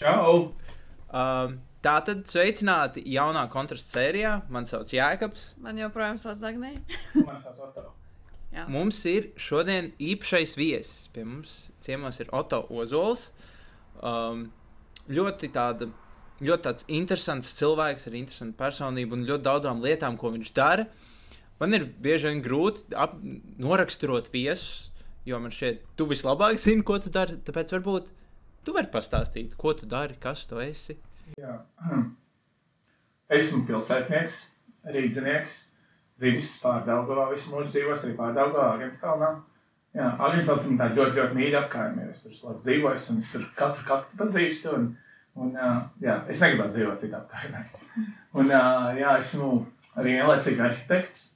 Čau! Um, Tātad sveicināti jaunā kontrasta sērijā. Mani sauc Jēkabs. Man joprojām sauc Dagnī. Man sauc Otto. Jā. Mums ir šodien īpašais viesis. Pie mums ciemos ir Otto Ozols. Um, ļoti tāda. Ļoti tāds interesants cilvēks ar interesantu personību un ļoti daudzām lietām, ko viņš dara. Man ir bieži vien grūti ap, noraksturot viesus, jo man šķiet, tu vislabāk zini, ko tu dari. Tāpēc varbūt tu vari pastāstīt, ko tu dari, kas tu esi. Jā. Esmu pilsētnieks, rīdzinieks, dzīves pārdaugavā, visu mūžu dzīvos arī pārdaugavā, Agenskalnā. Jā, Agenskalns ir tāda ļoti, ļoti mīļa apkaimē, es tur labi dzīvoju, un es tur katru kaktu pazīstu, un, un jā, es negribētu dzīvot citā apkaimē. Un jā, esmu arī vienlaicīgi arhitekts,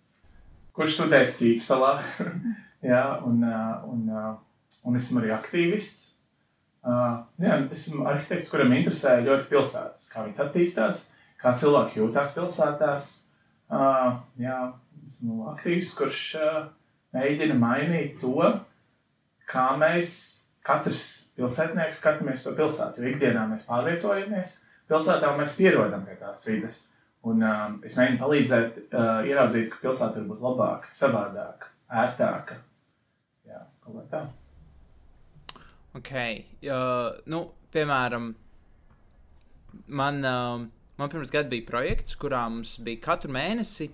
kurš studēs Ķīpsalā, jā, un, un, un esmu arī aktīvists. Uh, jā, esmu arhitekts, kuram interesē ļoti pilsētas, kā viņas attīstās, kā cilvēki jūtas pilsētās. Uh, jā, esmu aktīvs, kurš uh, mēģina mainīt to, kā mēs katrs pilsētnieks skatāmies to pilsētu. Jo ikdienā mēs pārvietojamies pilsētā un mēs pierodam pie tās vidas. Un, uh, es mēģinu palīdzēt uh, ieraudzīt, ka pilsēta var būt labāka, savādāka, ērtāka. Jā, kaut kā tā. Ok, uh, nu, piemēram, man, uh, man pirms gada bija projekts, kurā mums bija katru mēnesi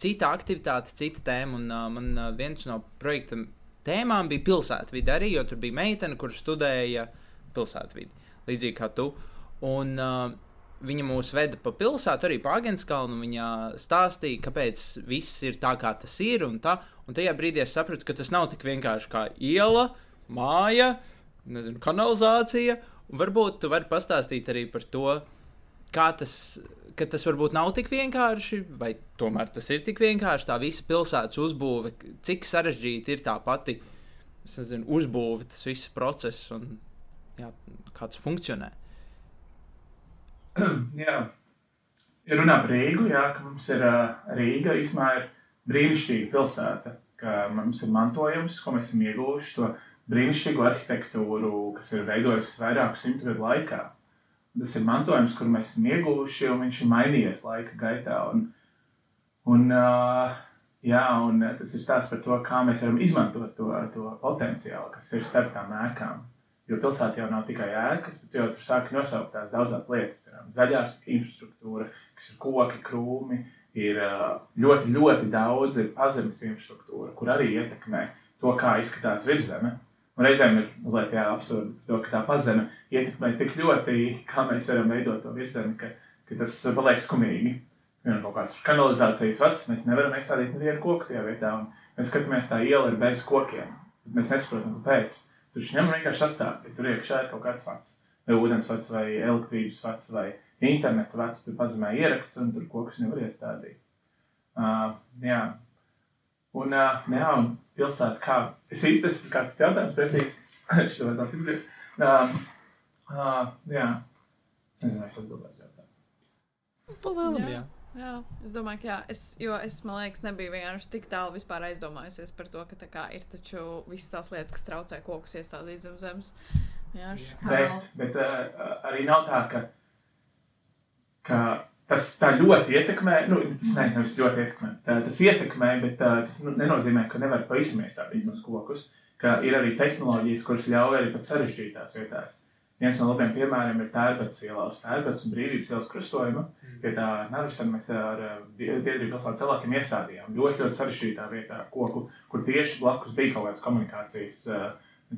cita aktivitāte, cita tēma. Un uh, man uh, viens no projekta tēmām bija pilsētvide arī, jo tur bija meitene, kurš studēja pilsētvidi, līdzīgi kā tu. Un, uh, Viņa mūs veda pa pilsētu, arī pa Agenskalnu. Viņa stāstīja, kāpēc viss ir tā, kā tas ir. Un, tā, un tajā brīdī es sapratu, ka tas nav tik vienkārši kā iela, māja, nezinu, kanalizācija. Varbūt tu vari pastāstīt arī par to, kā tas, ka tas varbūt nav tik vienkārši, vai tomēr tas ir tik vienkārši. Tā visa pilsētas uzbūve, cik sarežģīta ir tā pati nezinu, uzbūve, tas viss process un jā, kā tas funkcionē. jā, ja runā par Rīgu, jā, ka mums ir Rīga, īstenībā ir brīnišķīga pilsēta, ka mums ir mantojums, ko mēs esam ieguvuši, to brīnišķīgu arhitektūru, kas ir veidojusies vairāku simtu gadu laikā. Tas ir mantojums, kur mēs esam ieguvuši, un viņš ir mainījies laika gaitā. Un, un, uh, jā, un tas ir stāsts par to, kā mēs varam izmantot to, to potenciālu, kas ir starp tām ēkām. Jo pilsētā jau nav tikai ēkas, bet jau tur sāk nosaukt tās daudzas lietas. Piemēram, zaļās infrastruktūra, kas ir koki, krūmi, ir ļoti, ļoti daudz pazemes infrastruktūra, kur arī ietekmē to, kā izskatās virzeme. Un reizēm ir mazliet absurdi, ka tā pazeme ietekmē tik ļoti, kā mēs varam veidot to virzemi, ka, ka tas paliek skumīgi. Piemēram, kaut kāds kanalizācijas vads, mēs nevaram iestādīt nevienu koku tajā vietā. Mēs skatāmies, tā iela ir bez kokiem. Mēs nesaprotam, kāpēc. Tur viņš ņem vienkārši sastāv, ka tur iekšā ir kaut kāds vats, vai ūdens vats, vai elektrības vats, vai interneta vats. Tur pazemē ieraksts, un tur kokus nevar iestādīt. Uh, jā. Un, uh, jā, un pilsēta kā... Es esmu kāds jautājums precīzi. Es to vajadzētu izgriezt. Uh, uh, jā. Es nezinu, es atbildēšu jautājumu. Palielam, Jā. jā. Jā, es domāju, ka jā. Es, jo es, man liekas, nebiju vienkārši tik tālu vispār aizdomājusies par to, ka tā kā ir taču visas tās lietas, kas traucē kokus iestādīt zem zemes. Jā, Bet, bet uh, arī nav tā, ka, ka tas tā ļoti ietekmē. Nu, tas ne, nevis ļoti ietekmē. Tā, tas ietekmē, bet uh, tas nu, nenozīmē, ka nevar pavisam iestādīt tos kokus. Ka ir arī tehnoloģijas, kuras ļauj arī pat sarežģītās vietās. Viens no labiem piemēriem ir Tērbats ielā uz Tērbats un Brīvības ielas krustojuma. Pie tā Narvisam mēs ar biedrību pilsētas cilvēkiem iestādījām ļoti, ļoti sarežģītā vietā koku, kur tieši blakus bija kaut kāds komunikācijas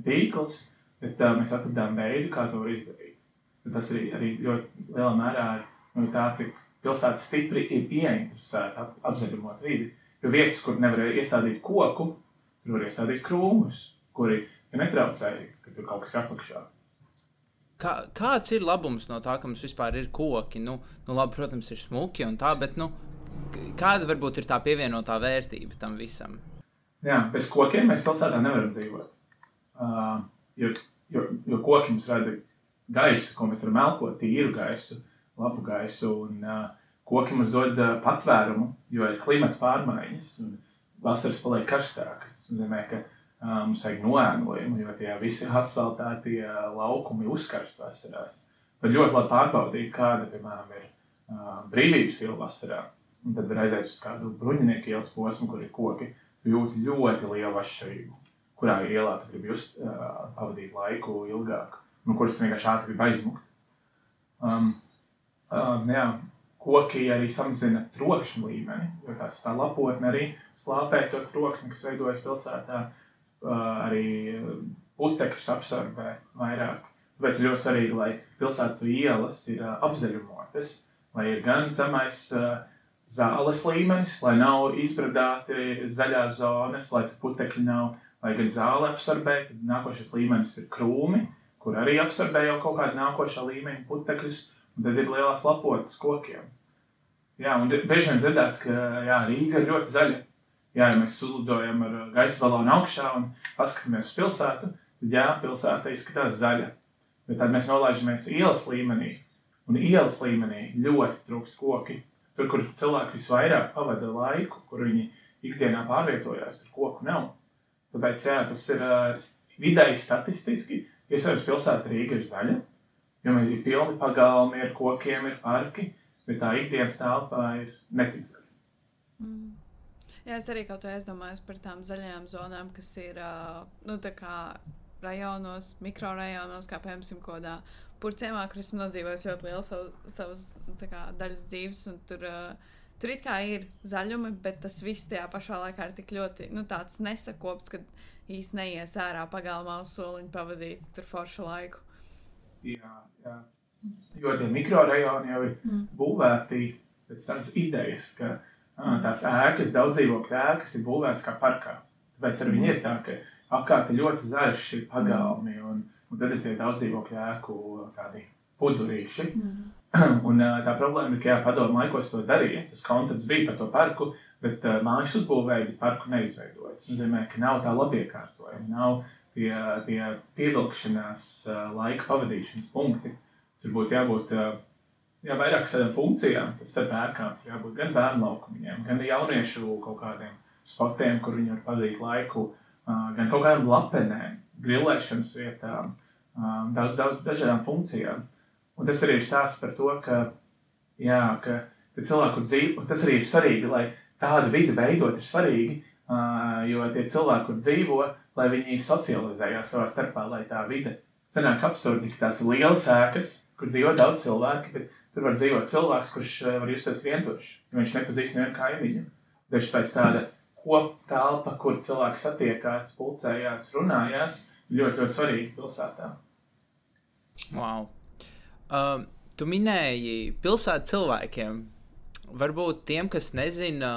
tīkls, bet uh, mēs atradām veidu, kā to var izdarīt. Tas arī, arī ļoti lielā mērā ir nu, tā, cik pilsēta stipri ir ieinteresēta ap, apzaļumot vidi. Jo vietas, kur nevar iestādīt koku, tur var iestādīt krūmus, kuri netraucē, ka tur kaut kas ir apakšā. Kā, kāds ir labums no tā, ka mums vispār ir koki? Nu, nu labi, protams, ir smuki un tā, bet nu, kāda varbūt ir tā pievienotā vērtība tam visam? Jā, bez kokiem mēs pilsētā nevaram dzīvot. Uh, jo, jo, jo koki mums rada gaisu, ko mēs varam elpot, tīru gaisu, labu gaisu. Un, koki mums dod patvērumu, jo ir klimata pārmaiņas. un Vasaras paliek karstākas. Tas nozīmē, ka mums vajag noēnojumu, jo tie visi asfaltētie laukumi uzkarst vasarās. var ļoti labi pārbaudīt, kāda, piemēram, ir uh, brīvības iela vasarā. Un tad var aiziet uz kādu bruņinieku ielas posmu, kur ir koki. Tu jūti ļoti lielu atšķirību, kurā ielā tu gribi just, uh, pavadīt laiku ilgāk, no kuras tu vienkārši ātri gribi aizmukt. Um, uh, jā, koki arī samazina trokšņa līmeni, jo tās tā lapotne arī slāpē to trokšņu, kas veidojas pilsētā. Uh, arī putekļus absorbē vairāk. Tāpēc ļoti svarīgi, lai pilsētu ielas ir uh, apzaļumotas, lai ir gan zemais uh, zāles līmenis, lai nav izbradāti zaļās zonas, lai putekļi nav, lai gan zāle apsorbē, tad nākošais līmenis ir krūmi, kur arī apsorbē jau kaut kādu nākošā līmeņa putekļus, un tad ir lielās lapotas kokiem. Jā, un bieži vien dzirdēts, ka jā, Rīga ir ļoti zaļa. Jā, ja mēs uzlidojam ar gaisa balonu augšā un paskatāmies uz pilsētu, tad jā, pilsēta izskatās zaļa. Bet tad mēs nolaižamies ielas līmenī, un ielas līmenī ļoti trūkst koki. Tur, kur cilvēki visvairāk pavada laiku, kur viņi ikdienā pārvietojās, tur koku nav. Tāpēc jā, tas ir uh, vidēji statistiski. Iespējams, pilsēta Rīga ir zaļa, jo ir pilni pagalmi, ir kokiem, ir parki, bet tā ikdienas telpā ir netik zaļa. Mm. Jā, es arī kaut ko aizdomājos par tām zaļajām zonām, kas ir uh, nu, rajonos, mikrorajonos, kā piemēram, kādā purcēmā, kur esmu nodzīvojis ļoti lielu savu, savas kā, daļas dzīves. Tur, uh, tur it kā ir zaļumi, bet tas viss tajā pašā laikā ir tik ļoti nu, nesakops, ka īstenībā neies ārā pagalmā uz soliņa pavadīt tur foršu laiku. Jā, jā. Jo tie mikrorajoni jau ir mm. būvēti pēc tādas idejas, ka tās ēkas, daudz dzīvokļu ēkas ir būvētas kā parkā. Tāpēc ar viņu ir tā, ka apkārt ir ļoti zaļš ir pagalmi, un, un tad ir tie daudz dzīvokļu ēku tādi pudurīši. Mm. Un tā problēma ir, ka padomu laikos to darīja. Tas koncepts bija par to parku, bet uh, mājas uzbūvēja, bet parku neizveidoja. Tas nozīmē, ka nav tā labiekārtojuma, nav tie, tie pievilkšanās uh, laika pavadīšanas punkti. Tur būtu jābūt uh, jā, vairāk funkcijām, tas ar bērniem, jābūt gan bērnu laukumiem, gan jauniešu kaut kādiem spotiem, kur viņi var pavadīt laiku, gan kaut kādām lapenēm, grilēšanas vietām, daudz, daudz dažādām funkcijām. Un tas arī ir stāsts par to, ka, jā, ka, ka cilvēku dzīvo, tas arī ir svarīgi, lai tādu vidi veidot ir svarīgi, jo tie cilvēki, kur dzīvo, lai viņi socializējās savā starpā, lai tā vide sanāk absurdi, ka tās ir lielas ēkas, kur dzīvo daudz cilvēku, bet Tur var dzīvot cilvēks, kurš eh, var justies vientuļš, jo viņš nepazīst nevienu kaimiņu. Tieši pēc tāda koptelpa, kur cilvēki satiekās, pulcējās, runājās, ļoti, ļoti svarīgi pilsētā. Wow. Um, tu minēji pilsētu cilvēkiem. Varbūt tiem, kas nezina,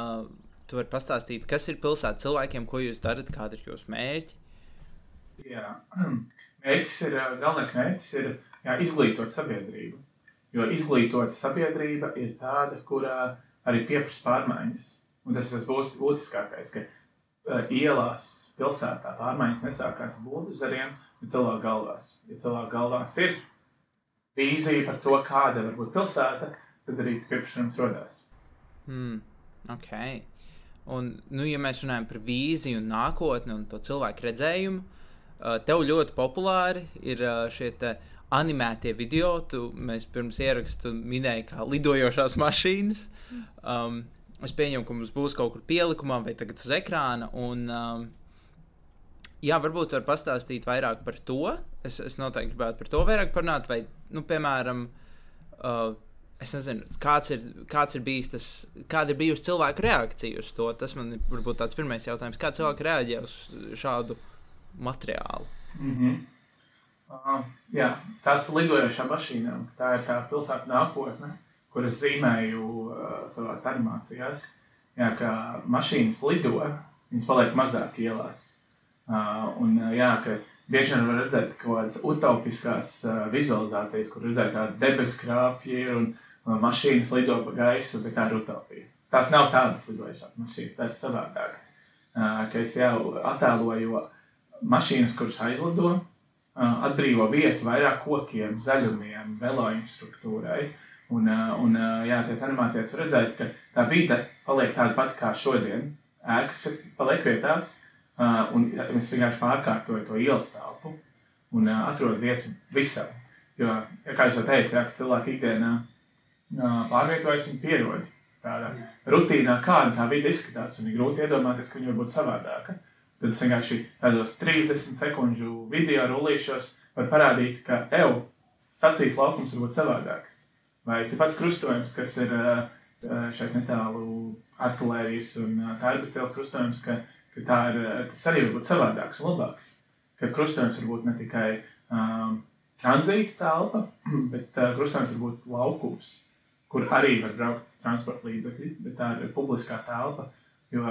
tu vari pastāstīt, kas ir pilsētu cilvēkiem, ko jūs darat, kādi ir jūsu mērķi? Jā, mērķis ir, galvenais mērķis ir jā, izglītot sabiedrību. Jo izglītota sabiedrība ir tāda, kurā arī pieprasa pārmaiņas. Un tas tas būs būtiskākais, ka uh, ielās, pilsētā pārmaiņas nesākās ar buldozeriem, bet cilvēku galvās. Ja cilvēku galvās ir vīzija par to, kāda var būt pilsēta, tad arī tas pieprasījums rodās. Hmm, ok. Un, nu, ja mēs runājam par vīziju un nākotni un to cilvēku redzējumu, tev ļoti populāri ir šie animētie video, tu, mēs pirms ierakstu minēji, kā lidojošās mašīnas. Um, es pieņemu, ka mums būs kaut kur pielikumā vai tagad uz ekrāna. Un, um, jā, varbūt var pastāstīt vairāk par to. Es, es noteikti gribētu par to vairāk parunāt. Vai, nu, piemēram, uh, es nezinu, kāds ir, kāds ir bijis tas, kāda ir bijusi cilvēku reakcija uz to. Tas man ir varbūt tāds pirmais jautājums. Kā cilvēki reaģē uz šādu materiālu? Mm -hmm. Uh, jā, stāsts par lidojošām mašīnām. Tā ir tā pilsēta nākotne, kuras zīmēju uh, savā animācijās. Jā, kā mašīnas lido, viņas paliek mazāk ielās. Uh, un uh, jā, ka bieži vien var redzēt kaut kādas utopiskās uh, vizualizācijas, kur redzēt tādu debesu krāpju un mašīnas lido pa gaisu, bet tā ir utopija. Tās nav tādas lidojošās mašīnas, tās ir savādākas. Uh, ka es jau attēloju mašīnas, kuras aizlido, atbrīvo vietu vairāk kokiem, zaļumiem, veloinfrastruktūrai. Un, un jā, tajās animācijās var redzēt, ka tā vide paliek tāda pati kā šodien. Ēkas paliek vietās, un es vienkārši pārkārtoju to ielas telpu un atrodu vietu visam. Jo, kā jau teicu, ja, cilvēki ikdienā pārvietojas un pierod tādā rutīnā, kāda tā vide izskatās, un ir grūti iedomāties, ka viņa var būt savādāka. Tad es vienkārši tādos 30 sekundžu video rullīšos var parādīt, ka evo sacīs laukums var būt savādāks. Vai tāpat krustojums, kas ir šeit netālu artilērijas un tārbacēlas krustojums, ka, ka tā ir, tas arī var būt savādāks un labāks. Ka krustojums var būt ne tikai um, tranzīta telpa, bet uh, krustojums var būt laukums, kur arī var braukt transporta līdzekļi, bet tā ir publiskā telpa. Jo,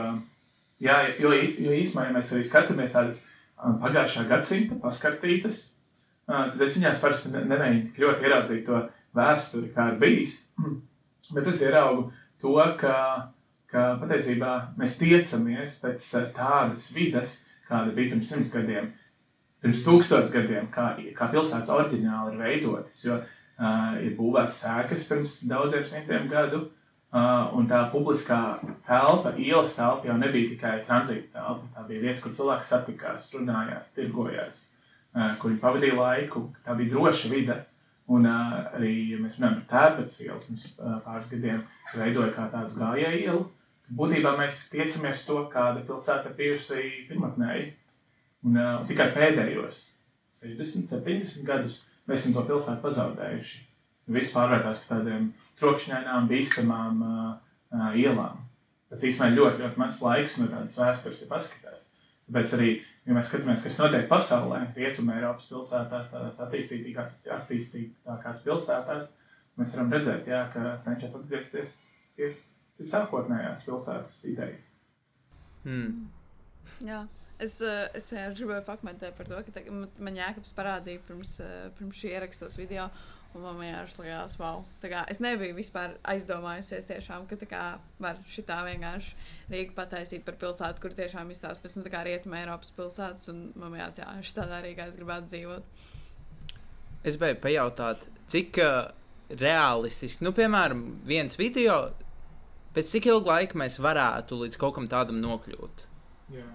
jā, jo, jo īsumā, ja mēs arī skatāmies tādas um, pagājušā gadsimta paskartītas, uh, tad es viņās parasti nemēģinu ļoti ieraudzīt to vēsturi, kā ir bijis. Bet es ieraugu to, ka, ka patiesībā mēs tiecamies pēc tādas vides, kāda bija pirms simts gadiem, pirms tūkstotis gadiem, kā, kā pilsētas oriģināli ir veidotas. Jo uh, ir būvētas sēkas pirms daudziem simtiem gadu, Uh, un tā publiskā telpa, ielas telpa jau nebija tikai tranzīta telpa. Tā bija vieta, kur cilvēki satikās, runājās, tirgojās, uh, kur viņi pavadīja laiku. Tā bija droša vide. Un uh, arī, ja mēs runājam par tērpats ielu, pirms uh, pāris gadiem veidoja kā tādu gājēju ielu. Būtībā mēs tiecamies to, kāda pilsēta bijusi pirmotnēji. Un uh, tikai pēdējos 60, 70 gadus mēs esam to pilsētu pazaudējuši. Viss pārvērtās par tādiem trokšņainām, bīstamām uh, uh, ielām. Tas īstenībā ir ļoti, ļoti mazs laiks no tādas vēstures, ja paskatās. Tāpēc arī, ja mēs skatāmies, kas notiek pasaulē, Rietumē, Eiropas pilsētās, tādās attīstītākās, attīstītākās pilsētās, mēs varam redzēt, jā, ka cenšas atgriezties pie, sākotnējās pilsētas idejas. Hmm. Jā. Es, uh, es gribēju pakomentēt par to, ka tā, man Jānis parādīja pirms, uh, pirms šī ierakstos video, Un man vienkārši likās, wow. Kā, es nebiju vispār aizdomājusies, tiešām, ka kā, var šitā vienkārši Rīga pataisīt par pilsētu, kur tiešām izstāsta pēc nu, rietumē Eiropas pilsētas. Un man liekas, jā, šādā Rīgā es gribētu dzīvot. Es gribēju pajautāt, cik uh, realistiski, nu, piemēram, viens video, pēc cik ilga laika mēs varētu līdz kaut kam tādam nokļūt? Jā.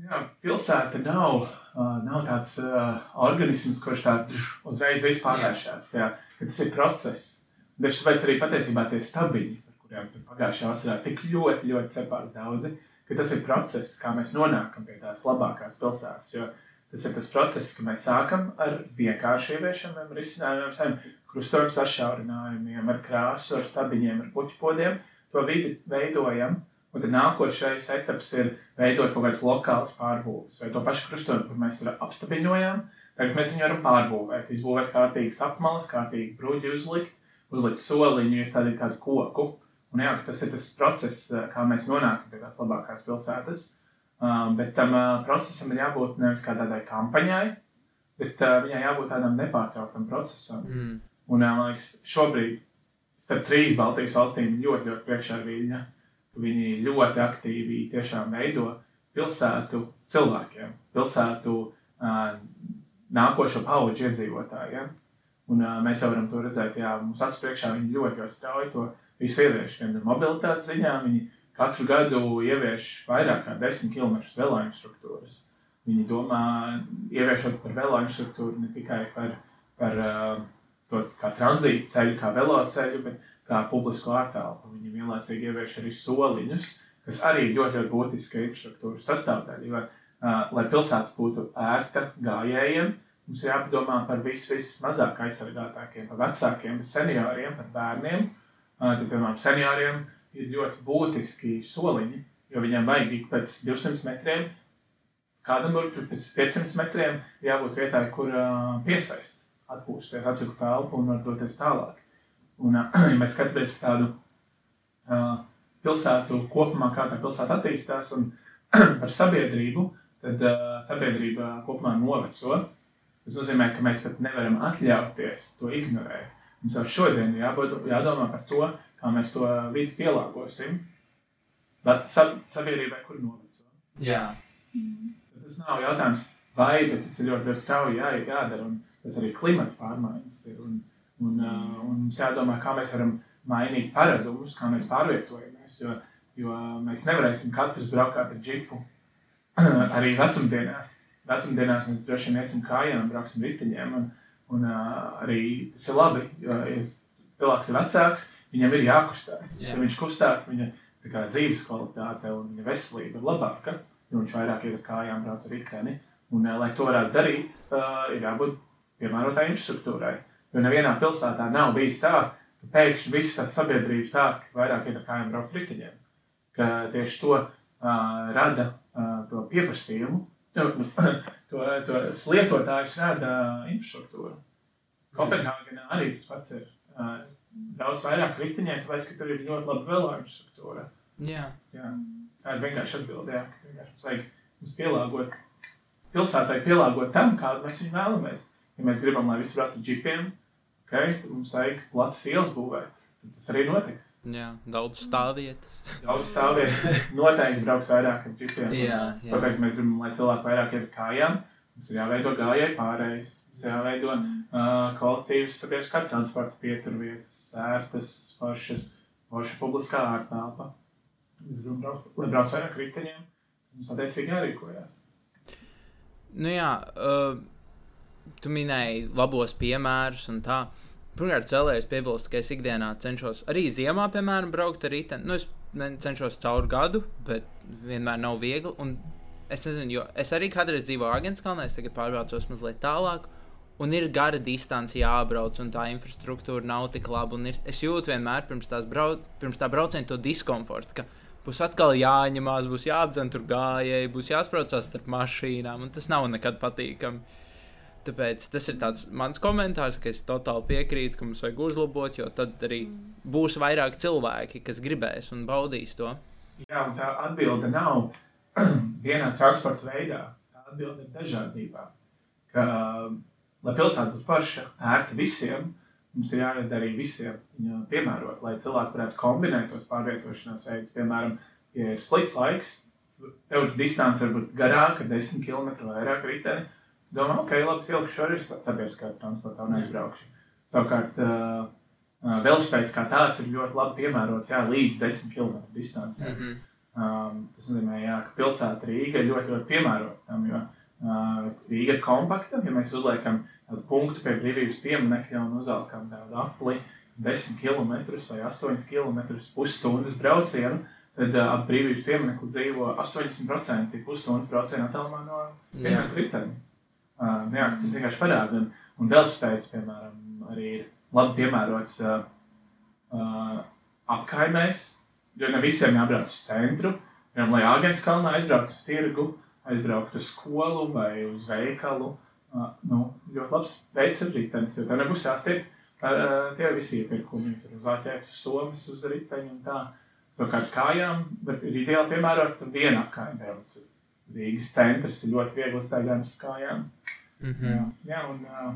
Jā, pilsēta nav Uh, nav tāds uh, organisms, kurš tā uzreiz vispārvēršas. Tas ir process. Tieši tāpēc arī patiesībā tie stabiņi, par kuriem pagājušajā vasarā tik ļoti, ļoti cepās daudzi, ka tas ir process, kā mēs nonākam pie tās labākās pilsētas. Jo tas ir tas process, ka mēs sākam ar vienkāršu ieviešanu, risinājumiem, saviem krustojuma sašaurinājumiem, ar krāsu, ar stabiņiem, ar puķu To vidi veidojam Un tad nākošais etaps ir veidot kaut kādas lokālas pārbūves, vai to pašu krustojumu, kur mēs apstabiņojām. Tagad mēs viņu varam pārbūvēt, izbūvēt kārtīgas apmalas, kārtīgi bruģi uzlikt, uzlikt soliņu, iestādīt kādu koku. Un jā, tas ir tas process, kā mēs nonākam pie tās labākās pilsētas. Um, bet tam uh, procesam ir jābūt nevis kā tādai kampaņai, bet uh, viņai jābūt tādam nepārtrauktam procesam. Mm. Un, uh, man liekas, šobrīd starp trīs Baltijas valstīm ļoti, ļoti priekšā ir viņa. Viņi ļoti aktīvi tiešām veido pilsētu cilvēkiem, pilsētu uh, nākošo pauģu iedzīvotājiem. Un, uh, mēs jau varam to redzēt, jā, mums acu priekšā viņi ļoti, ļoti strauji to visu ievieš. Gan mobilitātes ziņā viņi katru gadu ievieš vairāk kā 10 km velāņu struktūras. Viņi domā, ieviešot par velāņu struktūru ne tikai par, par uh, to kā tranzītu ceļu, kā veloceļu, bet kā publisko ārtelpu. Viņi vienlaicīgi ievieš arī soliņus, kas arī ir ļoti, ļoti būtiska infrastruktūras sastāvdaļa. Jo, uh, lai pilsēta būtu ērta gājējiem, mums ir jāpadomā par vis, vismazāk aizsargātākiem, par vecākiem, par senioriem, par bērniem. Uh, tad, piemēram, senioriem ir ļoti būtiski soliņi, jo viņiem vajag ik pēc 200 metriem. Kādam ir pēc 500 metriem jābūt vietai, kur uh, piesaist, atpūsties, atcelt telpu un doties tālāk. Un, ja mēs skatāmies tādu uh, pilsētu kopumā, kā tā pilsēta attīstās un par sabiedrību, tad uh, sabiedrība kopumā noveco. Tas nozīmē, ka mēs pat nevaram atļauties to ignorēt. Mums jau šodien jābod, jādomā par to, kā mēs to vidi pielāgosim. Bet sab sabiedrībai, kur noveco. Jā. Tas nav jautājums, vai, bet tas ir ļoti, ļoti strauji jā, jādara. Un tas arī klimata pārmaiņas ir. Un, Un, uh, un mums jādomā, kā mēs varam mainīt paradumus, kā mēs pārvietojamies. Jo, jo mēs nevarēsim katrs braukt ar džipu arī vecumdienās. Vecumdienās mēs droši vien iesim kājām, brauksim riteņiem. Un, Un uh, arī tas ir labi, jo ja cilvēks ir vecāks, viņam ir jākustās. Jā. Ja viņš kustās, viņa kā, dzīves kvalitāte un viņa veselība ir labāka, jo viņš vairāk ir ar kājām brauc ar riteni. Un, uh, lai to varētu darīt, uh, ir jābūt piemērotai infrastruktūrai. Jo nevienā pilsētā nav bijis tā, ka pēkšņi visa sabiedrība sāk vairāk iet ar kājām braukt riteņiem. Ka tieši to uh, rada uh, to pieprasījumu, to, to, to lietotājs rada infrastruktūra. Kopenhāgenā arī tas pats ir. Uh, daudz vairāk riteņiem, tāpēc, ka tur ir ļoti laba vēlā infrastruktūra. Jā. Jā. Tā ir vienkārši vienkārši mums vajag mums pielāgot, pilsētai pielāgot tam, kādu mēs viņu vēlamies. Ja mēs gribam, lai visi brauc ar džipiem, okay, tad mums vajag platas ielas būvēt. Tad tas arī notiks. Jā, daudz stāvvietas. Daudz stāvvietas noteikti brauks vairāk ar džipiem. Jā, jā. Tāpēc mēs gribam, lai cilvēki vairāk iet kājām. Mums ir jāveido gājēji pārējais. Mums ir jāveido uh, kolektīvas sabiedriskā transporta pieturvietas, ērtas, foršas, forša publiskā ārtelpa. Mēs gribam braukt, lai brauc vairāk riteņiem. Mums attiecīgi jārīkojās. Nu jā, uh, tu minēji labos piemērus un tā. Pirmkārt, vēlējos piebilst, ka es ikdienā cenšos arī ziemā, piemēram, braukt ar riteni. Nu, es cenšos caur gadu, bet vienmēr nav viegli. Un es nezinu, jo es arī kādreiz dzīvoju Agenskalnē, es tagad pārbraucos mazliet tālāk. Un ir gara distance jābrauc, un tā infrastruktūra nav tik laba. Ir, es jūtu vienmēr pirms, brauc, pirms tā brauciena to diskomfortu, ka būs atkal jāņemās, būs jāapdzen tur gājēji, būs jāspraucās starp mašīnām, un tas nav nekad patīkami. Tāpēc tas ir tāds mans komentārs, ka es totāli piekrītu, ka mums vajag uzlabot, jo tad arī būs vairāk cilvēki, kas gribēs un baudīs to. Jā, un tā atbilde nav vienā transporta veidā. Tā atbilde ir dažādībā. Ka, lai pilsēta būtu forša, ērta visiem, mums ir jārada arī visiem viņa piemērot, lai cilvēki varētu kombinēt tos pārvietošanās veidus. Piemēram, ja ir slikts laiks, tev distance var būt garāka, 10 km vairāk riteni. Tu Domā, ok, labi, es ielikšu arī sabiedriskā transportā un aizbraukšu. Savukārt, uh, uh, velospēds kā tāds ir ļoti labi piemērots jā, līdz 10 km distancē. Mm -hmm. Um, tas nozīmē, jā, ka pilsēta Rīga ir ļoti, ļoti piemērota tam, jo uh, Rīga ir kompakta. Ja mēs uzliekam punktu pie brīvības pieminiekta un uzvelkam tādu apli 10 km vai 8 km pusstundas braucienu, tad uh, ap brīvības pieminiektu dzīvo 80% pusstundas brauciena attālumā no pieminiekta riteni. Uh, jā, tas vienkārši parāda. Un, un velospēds, piemēram, arī ir labi piemērots uh, uh, apkaimēs, jo ne visiem jābrauc uz centru. Piemēram, lai Agnēs kalnā aizbrauktu uz tirgu, aizbrauktu uz skolu vai uz veikalu. Uh, nu, ļoti labs veids ar ritenis, jo tev nebūs jāstiep uh, tie visi iepirkumi. Tur uz āķēks, uz somas, uz riteņu un tā. Savukārt kājām, bet ir ideāli piemērot vienu apkaimē. Rīgas centrs ir ļoti viegli staigājams ar kājām. Mm Jā, -hmm. jā, un, ā,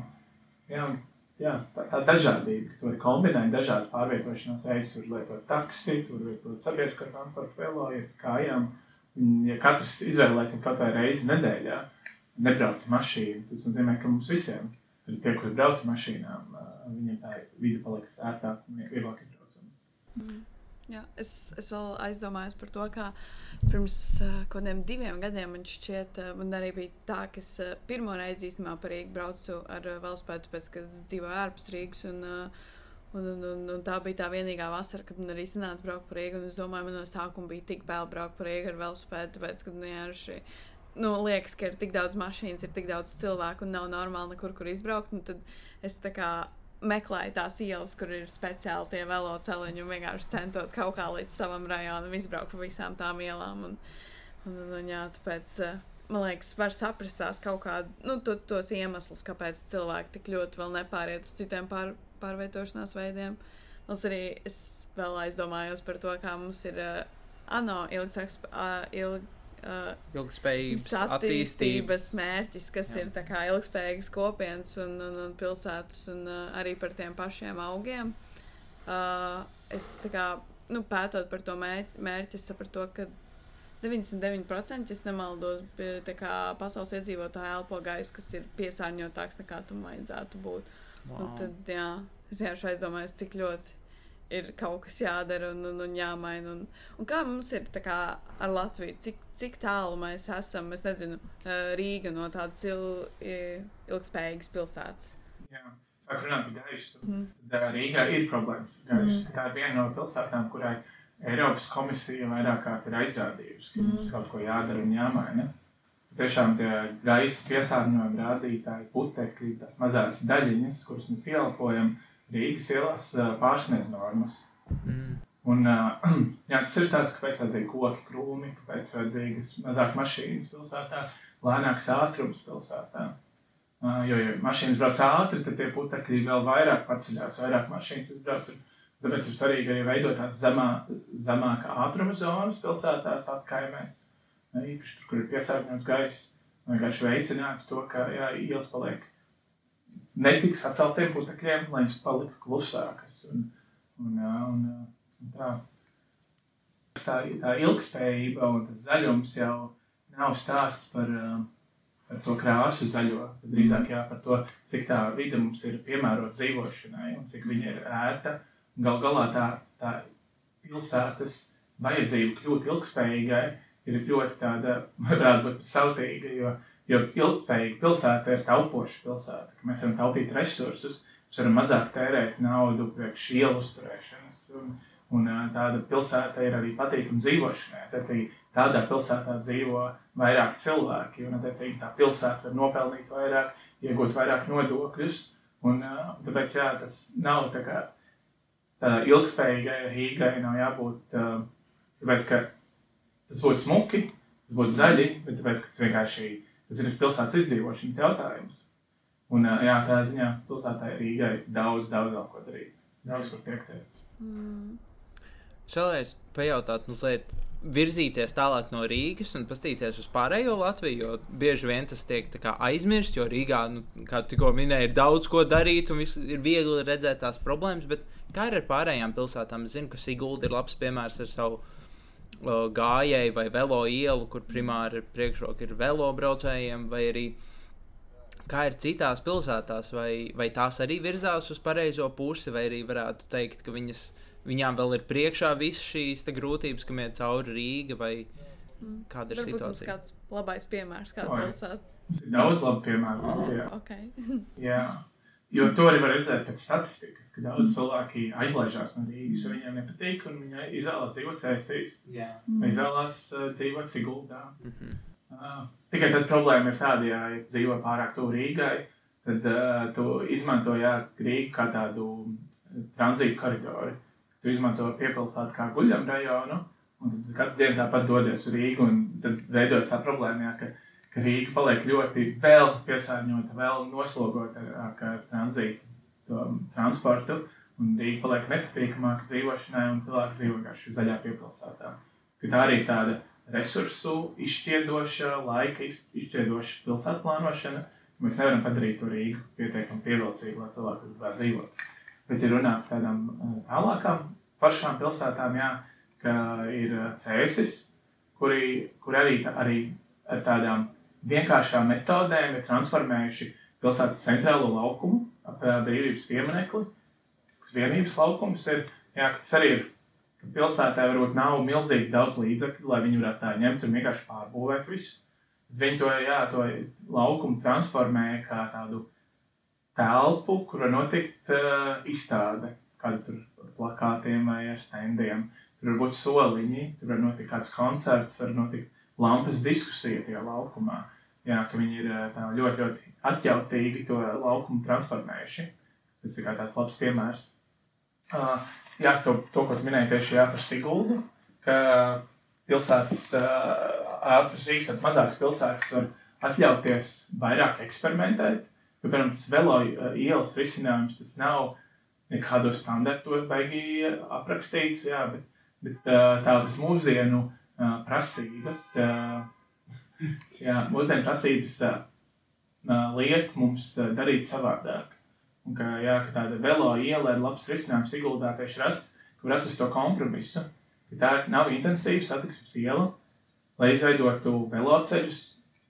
jā, un, jā tā, tā dažādība, ka tu vari kombinēt dažādas pārvietošanās veidus, tur lietot taksi, tur lietot sabiedriskā transporta velo, iet kājām. Un, Ja katrs izvēlēsies kaut vai reizi nedēļā, nebraukt ar mašīnu, tas nozīmē, ka mums visiem, arī tie, kuri brauc ar mašīnām, viņiem tā vide paliks ērtāk un vieglāk izbraucama. Jā, es, es vēl aizdomājos par to, kā pirms uh, kaut kādiem diviem gadiem man šķiet, uh, man arī bija tā, ka es uh, pirmo reizi īstenībā par Rīgu braucu ar uh, velospēdu, tāpēc, ka es dzīvoju ārpus Rīgas. Un, uh, Un, un, un, un tā bija tā vienīgā vasara, kad man arī sanāca braukt par Rīgu. Es domāju, man no sākuma bija tik bail braukt par Rīgu ar velospēdu, tāpēc, ka nu, jā, šī, nu, liekas, ka ir tik daudz mašīnas, ir tik daudz cilvēku un nav normāli nekur, kur izbraukt. un Tad es tā kā meklēju tās ielas, kur ir speciāli tie veloceliņi un vienkārši centos kaut kā līdz savam rajonam izbraukt pa visām tām ielām. Un, un, un, un, jā, tāpēc, eh, man liekas, var saprast tās kaut kādu, nu, to, tos iemeslus, kāpēc cilvēki tik ļoti vēl nepāriet uz citiem pār, pārvietošanās veidiem. Mums arī es vēl aizdomājos par to, kā mums ir uh, ANO ilgs, uh, ilg, uh, Ilgspējības attīstības mērķis, kas Jā. Ir kā ilgspējīgas kopienas un, un, un pilsētas, un uh, arī par tiem pašiem augiem. Uh, es kā nu, pētot par to mērķi, mērķi sapratu, ka 99% ja nemaldos, kā pasaules iedzīvotāji elpo gaisu, kas ir piesārņotāks nekā tam vajadzētu būt. Wow. Un tad, jā, es vienkārši aizdomājos, cik ļoti ir kaut kas jādara un, un, un jāmaina. Un, un kā mums ir kā ar Latviju, cik, cik tālu mēs esam, es nezinu, eh, Rīga no tādas il, ilgspējīgas pilsētas. Jā, sāk runāt par gaisu. Mm. Rīgā ir problēmas gaisu. Mm. Tā ir viena no pilsētām, kurai Eiropas komisija vairāk kārt ir aizrādījusi, ka mums Mm. kaut ko jādara un jāmaina. Tiešām tie gaisa piesārņojuma rādītāji, putekļi, tās mazās daļiņas, kuras mēs ieelpojam, Rīgas ielās pārsniedz normas. Mm. Un, jā, tas ir tas, kāpēc vajadzīgi koki, krūmi, kāpēc vajadzīgas mazāk mašīnas pilsētā, lēnāks ātrums pilsētā. Jo, ja mašīnas brauc ātri, tad tie putekļi vēl vairāk paceļās, vairāk mašīnas izbrauc. Tāpēc ir svarīgi arī veidot tās zemā, zemākā ātruma zonas pilsētās, apkaimēs, īpaši tur, kur ir piesārņots gaiss. Vienkārši veicināt to, ka jā, ielas paliek netiks atceltiem putekļiem, lai viņas palika klusākas. Un, un, un, un tā. Tā, tā ilgspējība un tas zaļums jau nav stāsts par, ā, par to krāsu zaļo, drīzāk jā, par to, cik tā vide mums ir piemērota dzīvošanai un cik viņa ir ērta. Gal galā tā, tā pilsētas vajadzība kļūt ilgspējīgai ir ļoti tāda, varētu būt sautīga, jo, jo ilgspējīga pilsēta ir taupoša pilsēta, ka mēs varam taupīt resursus, mēs varam mazāk tērēt naudu priekš ielu uzturēšanas. Un, un tāda pilsēta ir arī patīkama dzīvošanai. Attiecīgi, tādā pilsētā dzīvo vairāk cilvēki, un attiecīgi tā pilsēta var nopelnīt vairāk, iegūt vairāk nodokļus. Un, tāpēc jā, tas nav tā kā tā ilgspējīgai Rīgai nav jābūt, tāpēc, ka tas būtu smuki, tas būtu zaļi, bet tāpēc, ka tas vienkārši tas ir pilsētas izdzīvošanas jautājums. Un, jā, tā ziņā pilsētai Rīgai daudz, daudz vēl ko darīt. Daudz kur tiekties. Mm. Vēlējos pajautāt, mazliet virzīties tālāk no Rīgas un paskatīties uz pārējo Latviju, jo bieži vien tas tiek aizmirsts, jo Rīgā, nu, kā tu tikko minēji, ir daudz ko darīt un viss ir viegli redzēt tās problēmas, bet kā ir ar pārējām pilsētām? Es zinu, ka Sigulda ir labs piemērs ar savu uh, gājēju vai velo ielu, kur primāri priekšroka ir velo braucējiem, vai arī kā ir citās pilsētās, vai, vai tās arī virzās uz pareizo pusi, vai arī varētu teikt, ka viņas, viņām vēl ir priekšā visas šīs grūtības, kam iet cauri Rīga, vai Mm. kāda ir Varbūt situācija? kāds labais piemērs, kāda pilsēta. Mums ir daudz labu piemēru. Latvijā. Okay. Jā, jo to arī var redzēt pēc statistikas, ka daudz cilvēki aizlaižās no Rīgas, jo viņiem nepatīk, un viņi izvēlās dzīvot Jā. vai izvēlās uh, dzīvot Siguldā. Mhm. Uh, tikai tad problēma ir tāda, ja dzīvo pārāk tuvu Rīgai, tad uh, tu izmanto jā, Rīgu kā tādu uh, tranzītu koridoru. Tu izmanto piepilsētu kā guļam rajonu, un tad katru dienu tāpat dodies uz Rīgu, un tad veidojas tā problēma, jā, ka, ka Rīga paliek ļoti vēl piesārņota, vēl noslogota ar, ar tranzītu to transportu, un Rīga paliek nepatīkamāka dzīvošanai, un cilvēki dzīvo vienkārši zaļā piepilsētā. Ka tā arī ir tāda resursu izšķiedoša, laika iz- izšķiedoša pilsētu plānošana. Mēs nevaram padarīt to Rīgu pietiekami pievilcīgu, lai cilvēki tur varētu dzīvot. Bet, ja runā par tādām eh, tālākām, pašām pilsētām, jā, ka ir eh, cēsis, kuri, kur arī, tā, arī ar tādām vienkāršām metodēm ir transformējuši pilsētas centrālo laukumu brīvības pieminekli. Tas vienības laukums ir, jā, ka tas arī ir ka pilsētā varbūt nav milzīgi daudz līdzekļu, lai viņi varētu tā ņemt un vienkārši pārbūvēt visu. Bet Viņi to, jā, to laukumu transformē kā tādu telpu, kur var notikt uh, izstāde, kāda tur plakātiem vai ar standiem. Tur var būt soliņi, tur var notikt kāds koncerts, var notikt lampas diskusija tajā laukumā. Jā, ka viņi ir ā, tā ļoti, ļoti atjautīgi to laukumu transformējuši. Tas ir tāds labs piemērs. Uh, jā, to, to, ko tu minēji tieši jā, par Siguldu, ka pilsētas, uh, ārpus Rīgas, tādas mazākas pilsētas var atļauties vairāk eksperimentēt. Jo, piemēram, tas velo uh, ielas risinājums, tas nav nekādos standartos baigi aprakstīts, jā, bet, bet uh, tādas mūsdienu uh, prasības, uh, jā, mūsdienu prasības uh, liek mums uh, darīt savādāk. Un ka, jā, ka tāda velo iela ir labs risinājums Siguldā tieši rasts, kur atrast to kompromisu. Ka tā nav intensīva satiksmes iela, lai izveidotu veloceļus,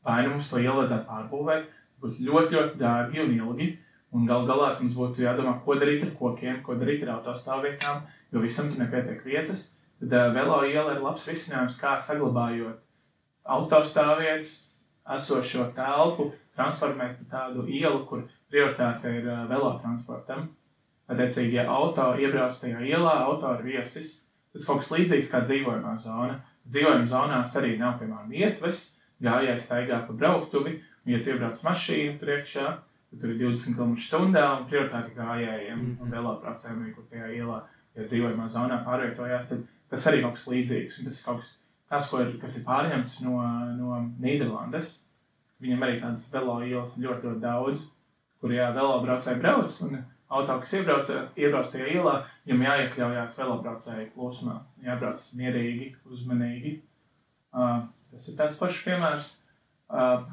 vai nu mums to ielu vajadzētu pārbūvēt, būtu ļoti, ļoti dārgi un ilgi. Un gal galā mums būtu jādomā, ko darīt ar kokiem, ko darīt ar autostāvvietām, jo visam tur nepietiek vietas. Tad uh, velo iela ir labs risinājums, kā saglabājot autostāvvietas, esošo telpu, transformēt par tādu ielu, kur prioritāte ir uh, velotransportam. Attiecīgi, ja auto iebrauc tajā ielā, auto ir viesis, tas kaut kas līdzīgs kā dzīvojamā zona. Dzīvojamā zonās arī nav, piemēram, ietves, gājēji staigā pa brauktuvi, un, ja tu iebrauc mašīnu tur iekšā, tad tur ir 20 km/h un prioritāte gājējiem Mhm. un velobraucējiem, arī, kur tajā ielā, ja dzīvojamā zonā pārvietojās, tad tas arī kaut kas līdzīgs. Un tas ir kaut kas ko ir, kas ir pārņemts no, no Nīderlandes. Viņam arī tādas velo ielas ļoti, ļoti daudz, kur jā, velobraucēji brauc. Un auto, kas iebrauc, iebrauc tajā ielā, viņam jāiekļaujās velobraucēju plūsmā. Jābrauc mierīgi, uzmanīgi. Uh, tas ir tāds pašs piemērs. Uh,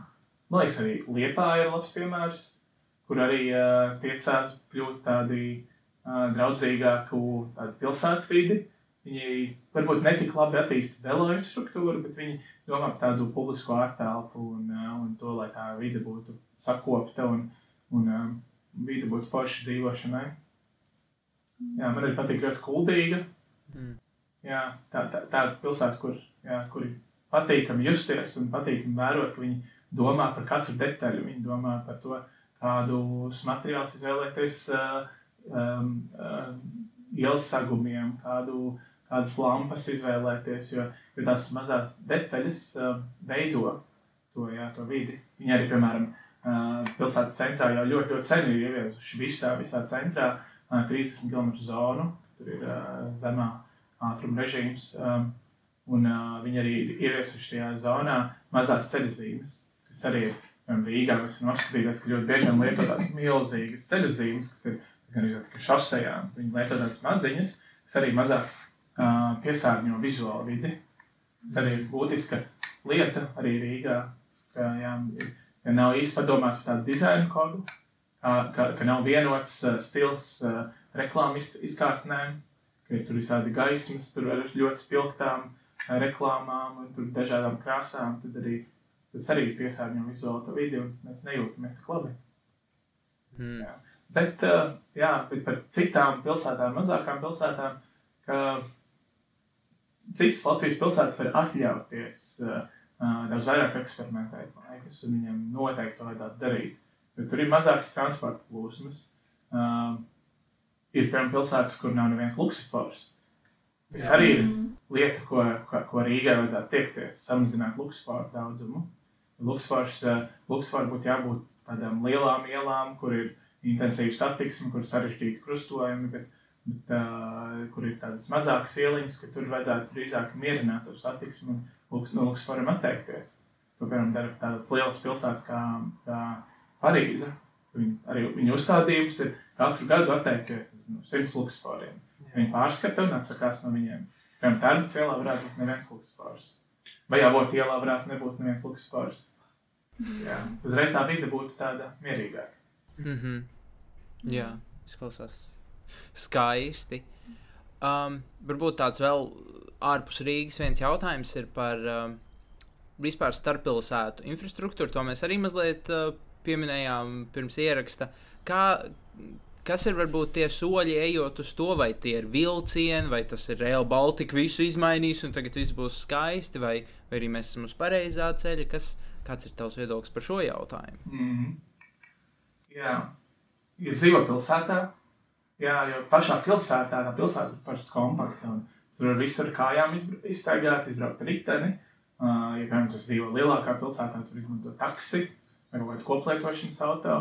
man liekas, arī Liepā ir labs piemērs, kur arī uh, tiecās kļūt tādi uh, draudzīgāku tādu pilsētas vidi. Viņi varbūt ne tik labi attīstīja velo infrastruktūru, bet viņi domā par tādu publisko ārtelpu un, un to, lai tā vide būtu sakopta un, un vide būtu forša dzīvošanai. Jā, man arī patīk ļoti kuldīga. Mm. Jā, tā, tā, tā pilsēta, kur, jā, kur patīkami justies un patīkami vērot, ka viņi domā par katru detaļu. Viņi domā par to, kādus materiālus izvēlēties um, um, ielas sagumiem, kādu, kādas lampas izvēlēties, jo, jo tās mazās detaļas uh, veido to, jā, to vidi. Viņi arī, piemēram, uh, pilsētas centrā jau ļoti, ļoti sen ir ieviesuši visā, visā centrā uh, 30 km zonu. Tur ir uh, zemā ātruma režīms. Um, un uh, viņi arī ir ieviesuši šajā zonā mazās ceļu zīmes, kas arī ir Rīgā. Mēs esam apskatījušies, ka ļoti bieži vien lieto tādas milzīgas ceļu zīmes, kas ir gan arī šosejām. Viņi lieto tādas maziņas, kas arī mazāk piesārņo vizuālu vidi. Tas arī ir būtiska lieta arī Rīgā, ka, jā, ir- ka nav īsti padomāts par tādu dizainu kodu, ka, ka, nav vienots stils reklāmas iz- izkārtnēm, ka ir tur visādi gaismas, tur ar ļoti spilgtām reklāmām un tur dažādām krāsām. Tad arī tas arī piesārņo vizuālo vidi un mēs nejūtamies tik labi. Mm. Bet, uh, jā, bet par citām pilsētām, mazākām pilsētām, ka citas Latvijas pilsētas var atļauties uh, uh, daudz vairāk eksperimentēt, man liekas, un viņiem noteikti to vajadzētu darīt. Jo tur ir mazākas transporta plūsmas. Uh, ir, piemēram, pilsētas, kur nav neviens luksofors. Tas arī ir lieta, ko, ko, ko Rīgai vajadzētu tiekties, samazināt luksusforu daudzumu. Luksufors uh, būtu jābūt tādām lielām ielām, kur ir intensīva satiksme, kur ir sarežģīti krustojumi, bet, bet uh, kur ir tādas mazākas ieliņas, ka tur vajadzētu drīzāk mierināt to satiksmi un luks, no luksusforam atteikties. To, piemēram, dara tādas lielas pilsētas kā, kā Parīze. Viņi, arī viņu uzstādījums ir katru gadu atteikties no simts luksusforiem. Viņi pārskata un atsakās no viņiem. Piemēram, Tērnats ielā varētu būt neviens luksusfors. Vai Avot ielā varētu nebūt neviens luksusfors. Jā, uzreiz tā vide būtu tāda mierīgāka. Mm -hmm. Jā, izklausās skaisti. Um, varbūt tāds vēl ārpus Rīgas viens jautājums ir par um, vispār starppilsētu infrastruktūru. To mēs arī mazliet uh, pieminējām pirms ieraksta. Kā, kas ir varbūt tie soļi, ejot uz to, vai tie ir vilcieni, vai tas ir Real Baltica, visu izmainīs, un tagad viss būs skaisti, vai, vai arī mēs esam uz pareizā ceļa? Kas, kāds ir tavs viedoklis par šo jautājumu? Mm -hmm. Jā, ja dzīvo pilsētā, jā, jo pašā pilsētā tā pilsēta ir parasti kompakta. Tur var viss ar kājām izstaigāt, izbraukt ar riteni. Uh, ja, piemēram, tu dzīvo lielākā pilsētā, tur izmanto taksi vai kaut kādu koplietošanas auto,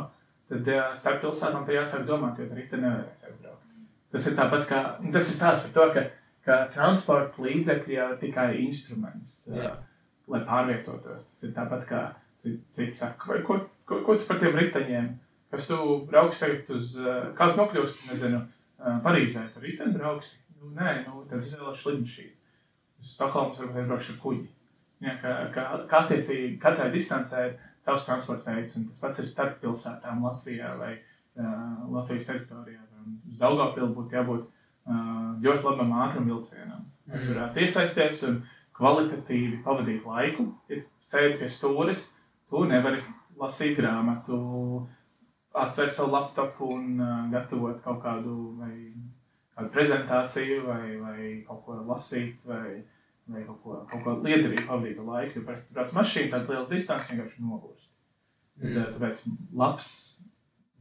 tad uh, starp pilsētām te jāsāk domāt, jo ar riteni nevarēs aizbraukt. Tas ir tāpat kā, tas ir tās par to, ka, ka transporta līdzekļi jau ir tikai instruments. Uh, lai pārvietotos. Tas ir tāpat kā ci- citi saka, vai ko, ko, ko tu par tiem riteņiem, kas tu brauks tagad uz, uh, kā tu nokļūsti, nezinu, uh, Parīzē, tu riteni brauksi. Nu, nē, nu, tad izvēlēšu lidmašīnu. Uz Stokholmas varbūt aizbraukšu ar kuģi. Jā, ka, ka, ka attiecīgi katrai distancē ir savs transporta veids, un tas pats ir starp pilsētām Latvijā vai uh, Latvijas teritorijā. Uz Daugavpilu būtu jābūt uh, ļoti labam ātram vilcienam. Mm. tur varētu iesaisties un kvalitatīvi pavadīt laiku. Ir sēdi pie stūres, tu nevari lasīt grāmatu, atvērt savu laptopu un uh, gatavot kaut kādu, vai, kādu prezentāciju, vai, vai kaut ko lasīt, vai, vai kaut ko, kaut ko liederīgu pavadīt laiku. Jo parasti brauc mašīna, tāds liels distants vienkārši nogurst. Mm. Tāpēc labs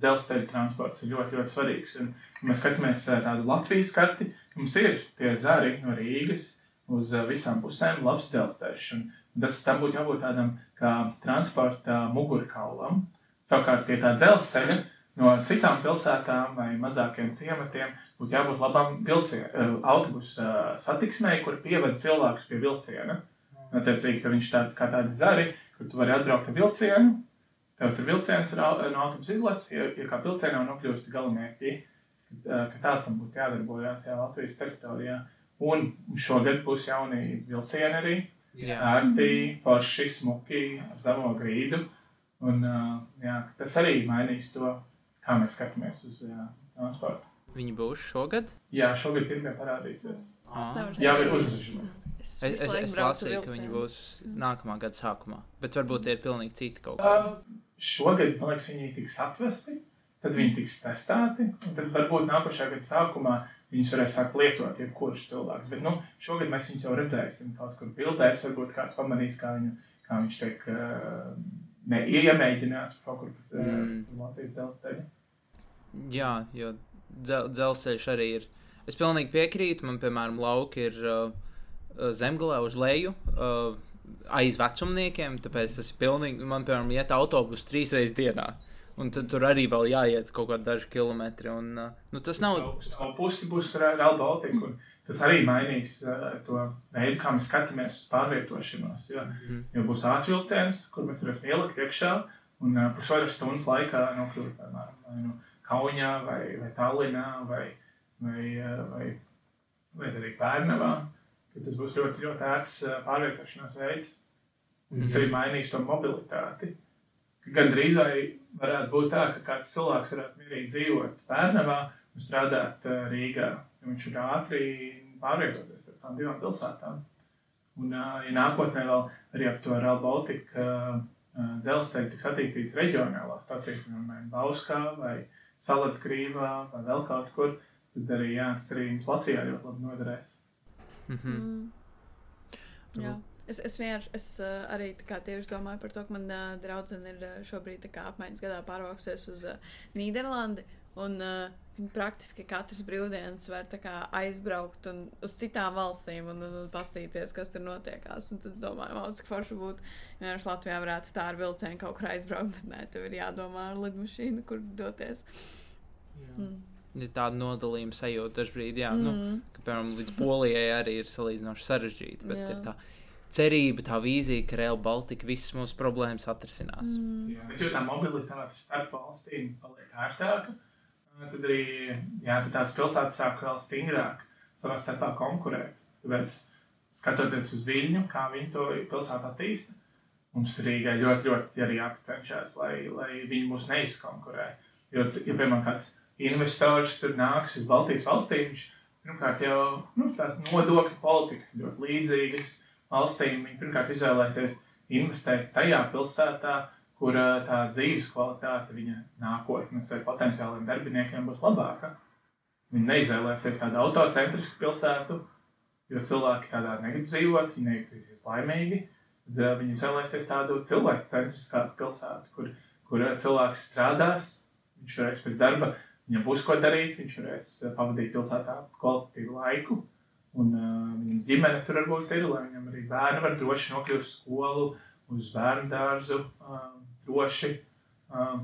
dzelzceļa transports ir ļoti, ļoti svarīgs. Un, ja mēs skatāmies uh, tādu Latvijas karti, mums ir tie zari no Rīgas uz uh, visām pusēm labs dzelzceļš. Un tas tam būtu jābūt tādam kā transporta mugurkaulam. Savukārt pie tā dzelzceļa no citām pilsētām vai mazākiem ciematiem būtu jābūt labam vilcienam, autobusu satiksmei, kur pieved cilvēkus pie vilciena. Attiecīgi, ka viņš tād, kā tādi zari, kur tu vari atbraukt ar vilcienu, tev tur vilciens ir no autobusa izlaists, ja, ja kā vilcienā nokļūst galamērķi, ka tā tam būtu jādarbojas jā, Latvijas teritorijā. Un šogad būs jauni vilcieni arī, ērti, forši, smuki, ar zemo grīdu. Un, jā, tas arī mainīs to, kā mēs skatāmies uz jā, transportu. Viņi būs šogad? Jā, šogad pirmie parādīsies. Es nevaru Jā, ir uzražīta. Es, Es, es, es lasīju, ka viņi būs nākamā gada sākumā. Bet varbūt tie ir pilnīgi citi kaut kādi. Uh, šogad, man liekas, viņi tiks atvesti, tad viņi tiks testēti, un tad varbūt nākošā gada sākumā viņus varēs sākt lietot, jebkurš cilvēks. Bet nu, šogad mēs viņus jau redzēsim kaut kur bildēs, varbūt kāds pamanīs, kā, viņu, kā viņš tiek uh, ne, iemēģināts kaut kur uh, Mm. Latvijas dzelzceļa. Jā, jo dzel, dzelzceļš arī ir. Es pilnīgi piekrītu. Man, piemēram, lauki ir uh, zemgālē uz leju. Uh, Aiz vecumniekiem, tāpēc tas ir pilnīgi. Man, piemēram, iet autobusu trīs reizes dienā. Un tad tur arī vēl jāiet kaut kādi daži kilometri. Un, uh, nu, tas nav. Pusi būs Real Baltica, un tas arī mainīs uh, to veidu, kā mēs skatāmies uz pārvietošanos. Jo, Mhm. jo būs ātrvilciens, kur mēs varam ielikt iekšā un uh, pusotras stundas laikā nokļūt piemēram vai nu Kaunijā, vai, vai Tallinā, vai, vai, uh, vai, vai arī Pērnavā. Tas būs ļoti, ļoti ērts pārvietošanās veids. Un tas Mhm. arī mainīs to mobilitāti. Gan drīz varētu būt tā, ka kāds cilvēks varētu mierīgi dzīvot Pērnavā un strādāt Rīgā. Jo Viņš ir ātri pārvietoties ar tām divām pilsētām. Un, ja nākotnē vēl arī ap to Real Baltica dzelzceļu tiks attīstīts reģionālās stācijas, piemēram, Bauskā vai Salacgrīvā vai vēl kaut kur, tad arī, jā, tas arī mums Latvijā ļoti labi noderēs. Mhm. Mm. Jā. Es, es vienkārši es, uh, arī tā kā tieši domāju par to, ka mana uh, draudzene ir uh, šobrīd tā kā apmaiņas gadā pārvākusies uz uh, Nīderlandi. Un uh, viņi praktiski katrs brīvdienas var tā kā aizbraukt un uz citām valstīm un, un, un paskatīties, kas tur notiekās. Un tad es domāju, wow, cik forši būtu, ja vienkārši Latvijā varētu tā ar vilcienu kaut kur aizbraukt, bet nē, tev ir jādomā ar lidmašīnu, kur doties. Mm. Ir tāda nodalījuma sajūta dažkārt, jā, mm. nu, Mm. ka, piemēram, līdz Polijai arī ir salīdzinoši sarežģīti. Bet Jā. ir tā cerība, tā vīzija, ka Real Baltica visas mūsu problēmas atrisinās. Mm. Jā, bet, tā mobilitāte starp valstīm paliek ērtāka, tad arī jā, tad tās pilsētas sāk vēl stingrāk savā starpā konkurēt. Tāpēc, skatoties uz Viņu, kā viņi to pilsētu attīsta, mums Rīgai ļoti, ļoti arī jāpacenšas, lai, lai viņi mūs neizkonkurē. Jo, ja, piemēram, kāds investors tur nāks uz Baltijas valstīm, viņš pirmkārt jau nu, tās nodokļu politikas ļoti līdzīgas valstīm. Viņi pirmkārt izvēlēsies investēt tajā pilsētā, kur tā dzīves kvalitāte, viņa nākotnes vai potenciāliem darbiniekiem būs labāka. Viņi neizvēlēsies tādu autocentrisku pilsētu, jo cilvēki tādā negrib dzīvot, viņi nejutīsies laimīgi. Tad viņi izvēlēsies tādu cilvēku centriskāku pilsētu, kur, kur cilvēks strādās, viņš varēs pēc darba, viņam būs ko darīt, viņš varēs pavadīt pilsētā kvalitatīvu laiku. Un uh, viņa ģimene tur varbūt ir, lai viņam arī bērni var droši nokļūt uz skolu, uz bērnu dārzu, uh, droši. Uh,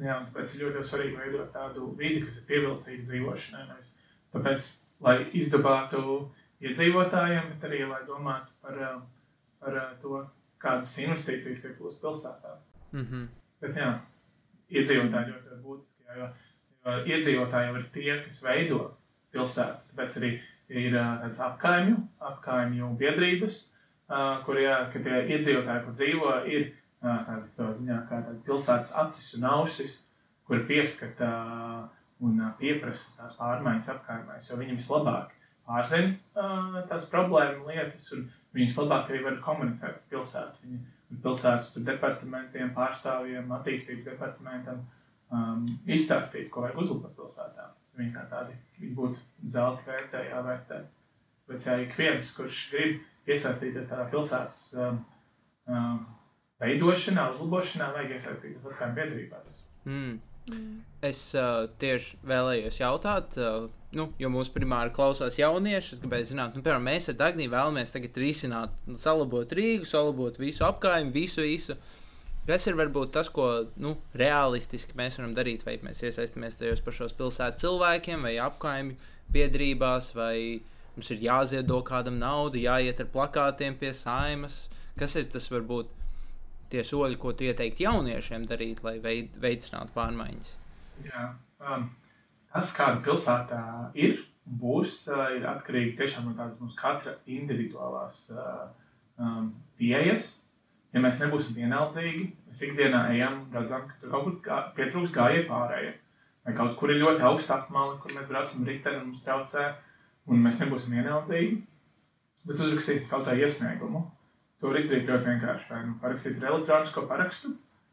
jā, tāpēc ir ļoti, svarīgi veidot tādu vidi, kas ir pievilcīga dzīvošanai. Nevis tāpēc, lai izdabātu iedzīvotājiem, bet arī, lai domātu par, uh, par uh, to, kādas investīcijas tiek uz pilsētām. Mm -hmm. Bet jā, iedzīvotāji ļoti, ļoti būtiski, jā, jo, jo iedzīvotāji jau ir tie, kas veido pilsētu. Tāpēc arī ir ā, tādas apkaimju, apkaimju biedrības, ā, kur jā, tie iedzīvotāji, kur dzīvo, ir ā, tādi savā ziņā kā pilsētas acis un ausis, kur pieskata un pieprasa tās pārmaiņas apkaimēs, jo viņi vislabāk pārzina tās problēmu lietas, un viņi vislabāk arī var komunicēt ar pilsētu. Viņi pilsētas departamentiem, pārstāvjiem, attīstības departamentam um, izstāstīt, ko vajag uzlabot pilsētā. Viņi kā tādi viņi būtu zelta vērtē, jāvērtē. Bet ja ik viens, kurš grib iesaistīties tādā pilsētas um, um, veidošanā, uzlabošanā, vajag iesaistīties atkal biedrībās. mm. Es uh, tieši vēlējos jautāt, uh, nu, jo mūsu primāri klausās jaunieši. Es gribēju zināt, nu, piemēram, mēs ar Dāniju vēlamies tagad risināt, nu, salabot Rīgu, salabot visu apkārtni, visu, visu. Kas ir varbūt tas, ko nu, realistiski mēs varam darīt? Vai mēs iesaistāmies tajos pašos pilsētas cilvēkiem, vai apkaimju biedrībās, vai mums ir jāziedo kādam naudu, jāiet ar plakātiem pie saimas. Kas ir tas varbūt tie soļi, ko tu ieteiktu jauniešiem darīt, lai veid, veicinātu pārmaiņas? Jā, um, tas, kāda pilsētā ir, būs, uh, ir atkarīgi tiešām no tādas mūsu katra individuālās uh, um, pieejas. Ja mēs nebūsim vienaldzīgi, mēs ikdienā ejam, redzam, ka tur kaut kur gā, pietrūks gājēji pārējai. Vai kaut kur ir ļoti augsta apmale, kur mēs braucam riteni un mums traucē, un mēs nebūsim vienaldzīgi. Bet uzrakstīt kaut kā iesniegumu. To var izdarīt ļoti vienkārši. Vai nu parakstīt ar elektronisko parakstu,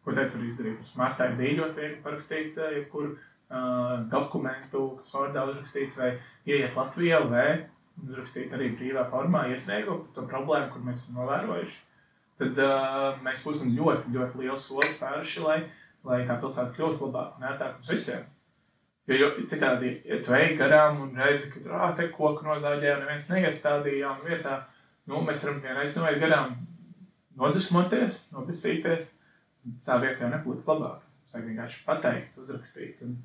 ko te var izdarīt. Smartā ir ļoti viegli parakstīt uh, jebkuru uh, dokumentu, kas Ordā uzrakstīts, vai ieiet Latvijā, vai uzrakstīt arī brīvā formā iesniegumu par to problēmu, kur mēs esam novērojuši. Tad uh, mēs būsim ļoti, ļoti liels solis spēruši, lai, lai tā pilsēta kļūtu labāka un ērtāka mums visiem. Jo, jo citādi, ja tu ej garām un redzi, ka tur te koku nozāģē un neviens neiestādīja jaunu vietā, nu, mēs varam vienreiz no garām nodusmoties, nobisīties, tā vieta jau nepaliks labāk. Vajag vienkārši pateikt, uzrakstīt. Un,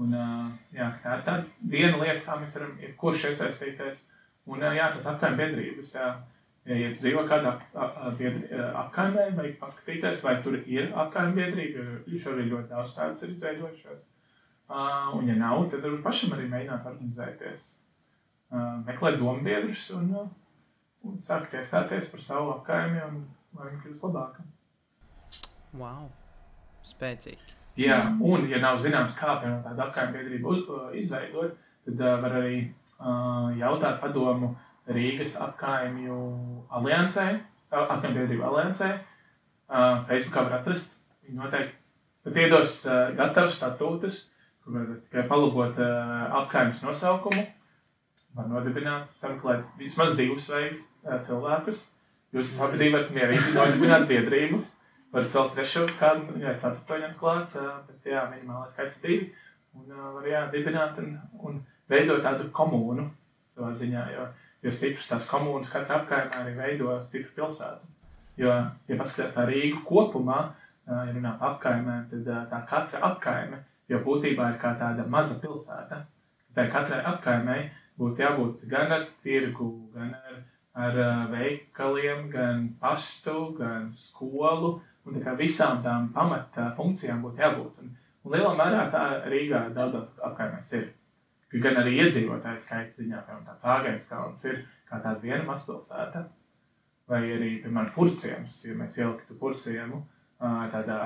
un, jā, tā ir tāda viena lieta, kā mēs varam jebkurš iesaistīties. Un jā, tas apkaimē biedrības. Jā. Ja tu dzīvo kādā apkaimē, vajag paskatīties, vai tur ir apkaimē biedrība, jo šobrīd ļoti daudz tādas ir izveidojušās. Uh, un, ja nav, tad pašam arī mēģināt organizēties. Uh, meklēt domu biedrus un, uh, un sākt iestāties par savu un lai viņi kļūst labāki. Wow! Spēcīgi! Jā, un, ja nav zināms, kā piemēram tādu apkaimi biedrību uz, uh, izveidot, tad uh, var arī uh, jautāt padomu Rīgas apkaimju aliansē, uh, apkaimju biedrību aliansē. Uh, Facebookā var atrast. Viņi noteikti pat iedos uh, gatavus statūtus, kur var tikai palabot uh, apkaimes nosaukumu. Var nodibināt, sameklēt vismaz divus uh, cilvēkus. Jūs abi varat mierīgi nodibināt biedrību. Varat vēl trešo kādu, jā, ceturto ņemt klāt, bet jā, minimālais skaits divi. Un var jā, dibināt un, un veidot tādu komūnu savā ziņā, jo, jo stipras tās komūnas katra apkaimē arī veido stipru pilsētu. Jo, ja paskatās tā Rīgu kopumā, ja runā par apkaimēm, tad tā katra apkaime Jo būtībā ir kā tāda maza pilsēta. Tā katrai apkaimei būtu jābūt gan ar tirgu, gan ar, ar veikaliem, gan pastu, gan skolu. Un tā kā visām tām pamata funkcijām būtu jābūt. Un, un lielā mērā tā Rīgā daudzās apkaimēs ir. Gan arī iedzīvotāju skaits ziņā, piemēram, tāds Āgais kalns ir kā tāda viena mazpilsēta. Vai arī, piemēram, Purciems, ja mēs ieliktu Purciemu, tādā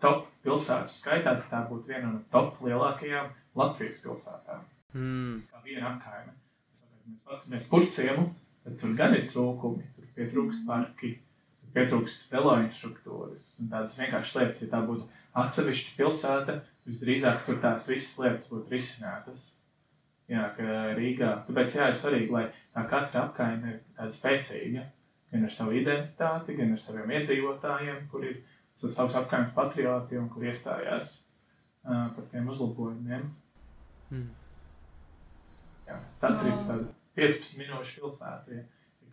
top pilsētu skaitā, tad tā būtu viena no top lielākajām Latvijas pilsētām. Mm. Kā viena apkaime. Mēs paskatāmies purciemu, tad tur gan ir trūkumi, tur pietrūkst parki, tur pietrūkst veloinstruktūras un tādas vienkāršas lietas. Ja tā būtu atsevišķa pilsēta, visdrīzāk tur tās visas lietas būtu risinātas. Jā, ka Rīgā. Tāpēc jā, ir svarīgi, lai tā katra apkaime ir tāda spēcīga. Gan ar savu identitāti, gan ar saviem iedzīvotājiem, kur ir savus apkārtnes patriotiem, kur iestājās uh, par tiem uzlabojumiem. Mm. Jā, tas arī ir tāds 15 minūšu pilsēta. Ja,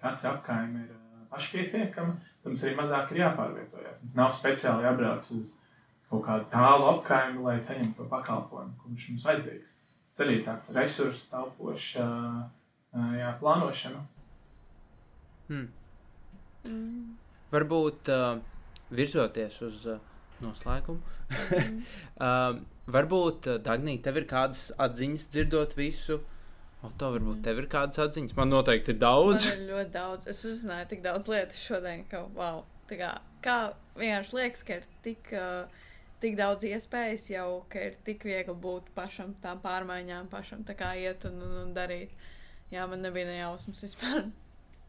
katra apkaime ir uh, pašpietiekama, tad mums arī mazāk ir jāpārvietojas. Nav speciāli jābrauc uz kaut kādu tālu apkaimi, lai saņemtu to pakalpojumu, kurš mums vajadzīgs. Tas arī tāds resursu taupošs uh, uh, plānošana. Hmm. Mm. Varbūt uh, virzoties uz uh, noslēgumu. Mm. uh, varbūt, uh, Dagnī, tev ir kādas atziņas dzirdot visu. O, to varbūt tev ir kādas atziņas. Man noteikti ir daudz. Man ir ļoti daudz. Es uzzināju tik daudz lietas šodien, ka, wow, tā kā, kā vienkārši liekas, ka ir tik, uh, tik daudz iespējas jau, ka ir tik viegli būt pašam tām pārmaiņām, pašam tā kā iet un, un, un darīt. Jā, man nebija nejausmas vispār.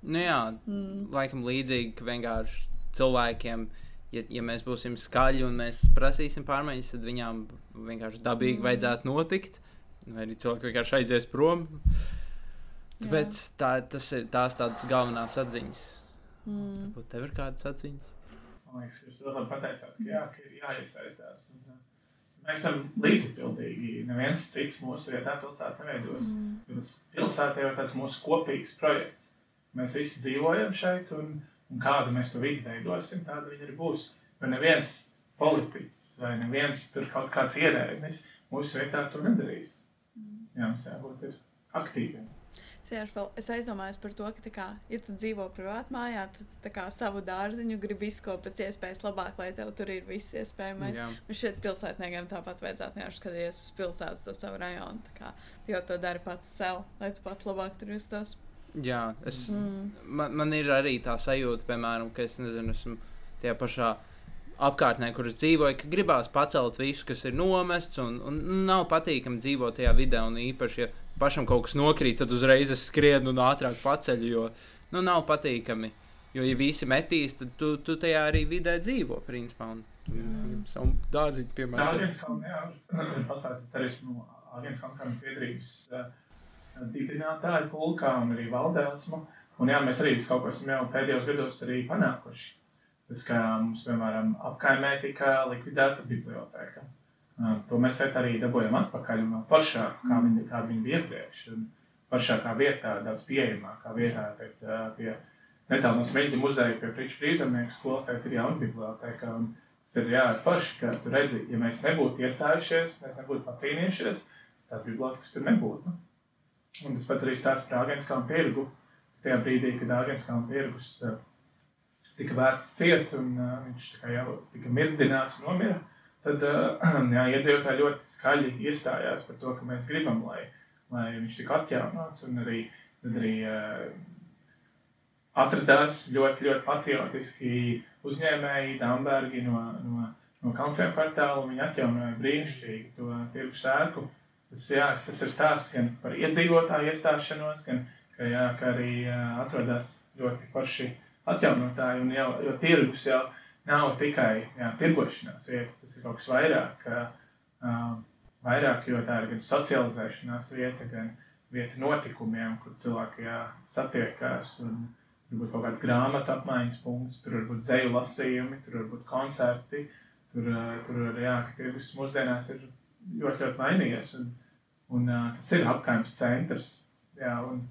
Nu jā, Mm. laikam līdzīgi, ka vienkārši cilvēkiem, ja, ja mēs būsim skaļi un mēs prasīsim pārmaiņas, tad viņām vienkārši dabīgi mm. vajadzētu notikt. Vai arī cilvēki vienkārši aizies prom. Tāpēc tā, tas ir tās tādas galvenās atziņas. Mm. Varbūt tev ir kādas atziņas? Man liekas, jūs ļoti labi pateicāt, ka, jā, ka ir jāiesaistās. Uh, mēs esam līdzpildīgi. Neviens cits mūsu vietā pilsētā neveidos. Mm. Pilsētā jau tas mūsu kopīgs projekts. Mēs visi dzīvojam šeit, un, un kādu mēs to vidi veidosim, tāda viņa arī būs. Jo neviens politiķis vai neviens tur kaut kāds ierēdnis mūsu vietā to nedarīs. Jābūt aktīviem. Vēl, es aizdomājos par to, ka, kā, ja tu dzīvo privātā mājā, tad kā, savu dārziņu gribi izkopot pēc iespējas labāk, lai tev tur ir viss iespējamais. Man šeit pilsētniekiem tāpat vajadzētu vienkārši skatīties uz pilsētas, to savu rajonu. Kā, tu jau to dari pats sev, lai tu pats labāk tur justos. Jā, es, mm. man, man ir arī tā sajūta, piemēram, ka es nezinu, esmu tajā pašā apkārtnē, kur es dzīvoju, ka gribās pacelt visu, kas ir nomests, un, un nav patīkami dzīvot tajā vidē, un īpaši, ja pašam kaut kas nokrīt, tad uzreiz es skrienu un ātrāk paceļu, jo nu, nav patīkami. Jo, ja visi metīs, tad tu, tu tajā arī vidē dzīvo, principā. Un, mm. Savu dārziņu, piemēram. Jā, pastāstīt arī no Agenskalna biedrības dibinātāju pulkā un arī valdē esmu. Un jā, mēs arī kaut ko esam jau pēdējos gados arī panākuši. Tas, kā mums, piemēram, apkaimē tika likvidēta biblioteka. To mēs arī dabūjām atpakaļ no foršāk, kā viņi, kā viņi bija iepriekš. Foršākā vietā, daudz pieejamākā vietā, bet pie netālu no Smeļģa muzeja pie Priču Frīzemnieku skolas tagad ir jauna biblioteka. Un tas ir jā, forši, ka tu redzi, ja mēs nebūtu iestājušies, mēs nebūtu pacīnījušies, tās bibliotekas tur nebūtu. Un tas pats arī stāsts par Āgenskalnu tirgu. Tajā brīdī, kad Āgenskalnu tirgus tika vērts ciet un uh, viņš jau tika mirdināts, nomira, tad uh, jā, iedzīvotāji ļoti skaļi iestājās par to, ka mēs gribam, lai, lai viņš tika atjaunots un arī, arī uh, atradās ļoti, ļoti patriotiski uzņēmēji, Dambergi no, no, no Kalnciem kvartāla, un viņi atjaunoja brīnišķīgi to tirgu sēku. Tas, jā, tas ir stāsts gan par iedzīvotāju iestāšanos, gan ka, jā, ka arī uh, atrodas ļoti forši atjaunotāji, un jau, jo tirgus jau nav tikai jā, tirgošanās vieta, tas ir kaut kas vairāk, uh, vairāk, jo tā ir gan socializēšanās vieta, gan vieta notikumiem, kur cilvēki jā, satiekās, un tur būt kaut kāds grāmatu apmaiņas punkts, tur var būt dzeju lasījumi, tur var būt koncerti, tur, uh, tur jā, ka tirgus mūsdienās ir ļoti, ļoti mainījies, un, un uh, tas ir apkaimes centrs, jā, un,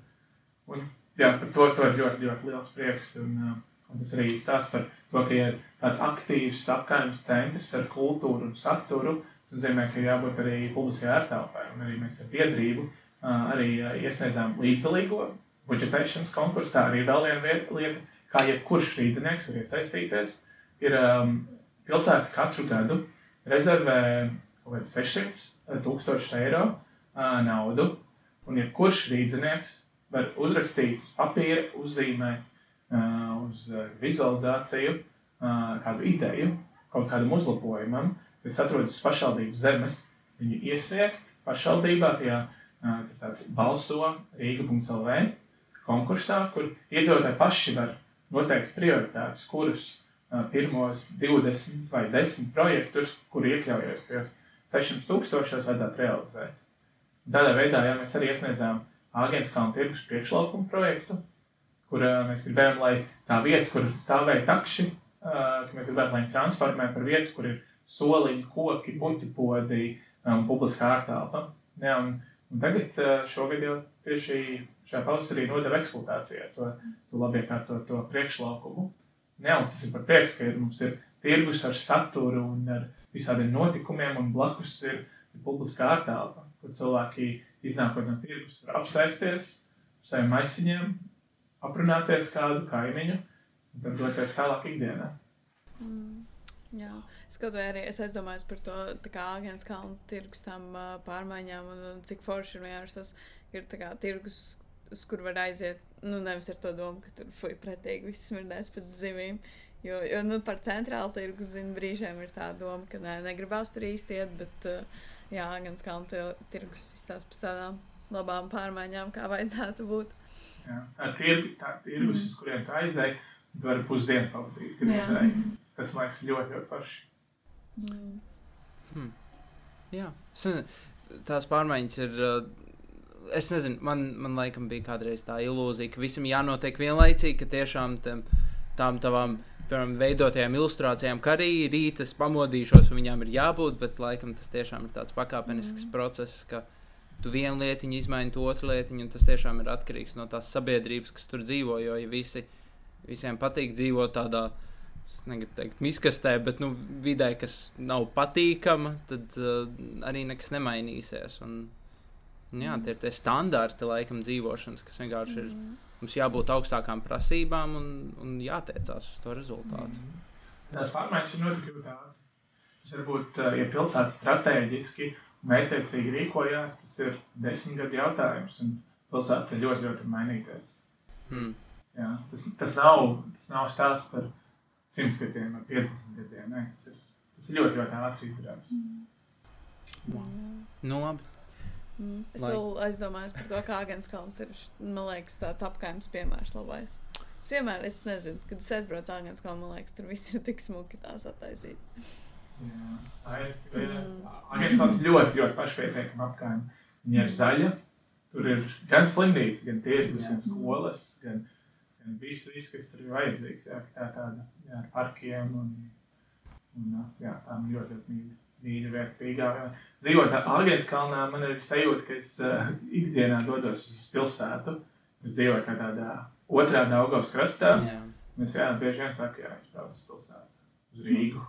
un jā, par to, to ir ļoti, ļoti liels prieks. Un, uh, un tas arī stāsta par to, ka ir tāds aktīvs apgājums centrs ar kultūru un saturu. Tas nozīmē, ka ir jābūt arī publiskajai ārtelpai. Un arī mēs ar biedrību uh, arī uh, iesniedzām līdzdalīgo budžetēšanas konkursu. Tā arī ir vēl viena lieta, kā jebkurš līdzinieks var iesaistīties. Ir um, pilsēta katru gadu rezervē kaut kādi 600 tūkstoši eiro uh, naudu, un jebkurš līdzinieks var uzrakstīt uz papīra, uzzīmēt, uz vizualizāciju kādu ideju, kaut kādam uzlabojumam, kas atrodas uz pašvaldības zemes, viņu iesniegt pašvaldībā, tajā tāds balso Rīga.lv konkursā, kur iedzīvotāji paši var noteikt prioritātes, kurus pirmos 20 vai 10 projektus, kur iekļaujos tajos 600 tūkstošos, vajadzētu realizēt. Tādā veidā, ja mēs arī iesniedzām Āgenskalna tirgus priekšlaukumu projektu, kur mēs gribējām, lai tā vieta, kur stāvēja takši, ka mēs gribētu, lai viņi transformē par vietu, kur ir soliņi, koki, puķu podi un publiskā ārtelpa. Ja, un, un tagad šogad jau tieši šajā pavasarī nodeva eksploatācijā to, to labi iekārtot to priekšlaukumu. Ja, tas ir par prieks, ka ir, mums ir tirgus ar saturu un ar visādiem notikumiem, un blakus ir, ir publiskā ārtelpa, kur cilvēki iznākot no tirgus, var apsēsties ar saviem maisiņiem, aprunāties kādu kaimiņu un tad doties tālāk ikdienā. Mm, jā, skatoties arī, es aizdomājos par to, kā Agnēs Kalnu tirgus tam uh, pārmaiņām un, un cik forši ir vienkārši tas ir kā, tirgus, uz kur var aiziet. Nu, nevis ar to domu, ka tur fuj pretīgi viss smirdēs pēc zivīm. Jo, jo nu, par centrālu tirgu zinu, brīžiem ir tā doma, ka nē, negribās tur īsti iet, bet uh, jā, gan skalnu tirgus izstāsta par tādām labām pārmaiņām, kā vajadzētu būt. Jā, tā ir tā tirgus, mm. uz kuriem tu aizēji, tu vari pusdienu pavadīt. Tas man liekas ļoti, ļoti forši. Mm. Hmm. Jā, tās pārmaiņas ir. Es nezinu, man, man laikam bija kādreiz tā ilūzija, ka visam jānotiek vienlaicīgi, ka tiešām tam, tām tavām piemēram, veidotajām ilustrācijām, ka arī rītā es pamodīšos, un viņām ir jābūt, bet laikam tas tiešām ir tāds pakāpenisks mm. process, ka tu vienu lietiņu izmaini, tu otru lietiņu, un tas tiešām ir atkarīgs no tās sabiedrības, kas tur dzīvo. Jo ja visi, visiem patīk dzīvot tādā, negribu teikt, miskastē, bet nu, vidē, kas nav patīkama, tad uh, arī nekas nemainīsies. Un, jā, tie ir tie standarti laikam dzīvošanas, kas vienkārši ir. Mums jābūt augstākām prasībām un, un jātiecās uz to rezultātu. Mm. Tās pārmaiņas ir notikusi tādas. Tas varbūt, uh, ja pilsēta strateģiski un mērķiecīgi rīkojās, tas ir desmit gadu jautājums. Un pilsēta ļoti, ļoti mainīties. Hmm. Jā, tas, tas, nav, tas nav stāsts par 100 gadiem vai 50 gadiem. Nē, tas, ir, tas ir ļoti, ļoti ātri izdarāms. Mm. Nu, labi. Mm. Es Lai- vēl aizdomājos par to, kā Agenskalns ir, man liekas, tāds apkaimes piemērs labais. Es vienmēr, es nezinu, kad es aizbraucu uz Agenskalnu, man liekas, tur viss ir tik smuki tās attaisīts. Jā, tā ir. tā ir- Mm. Agentūras ļoti, ļoti pašpietiekama apkaimē. Viņa ir zaļa. Tur ir gan slimnīca, gan tirgus, gan skolas, gan, gan viss, viss, kas tur ir vajadzīgs. Jā, tā tāda jā, ar parkiem un, un jā, tā ir ļoti, ļoti mīļa. Vieta, Rīgā. Dzīvot Agentūras kalnā, man ir sajūta, ka es uh, ikdienā dodos uz pilsētu. Es dzīvoju kā tādā otrā Daugavas krastā. Jā. Es jā, bieži vien saku, jā, es braucu uz pilsētu, uz Rīgu.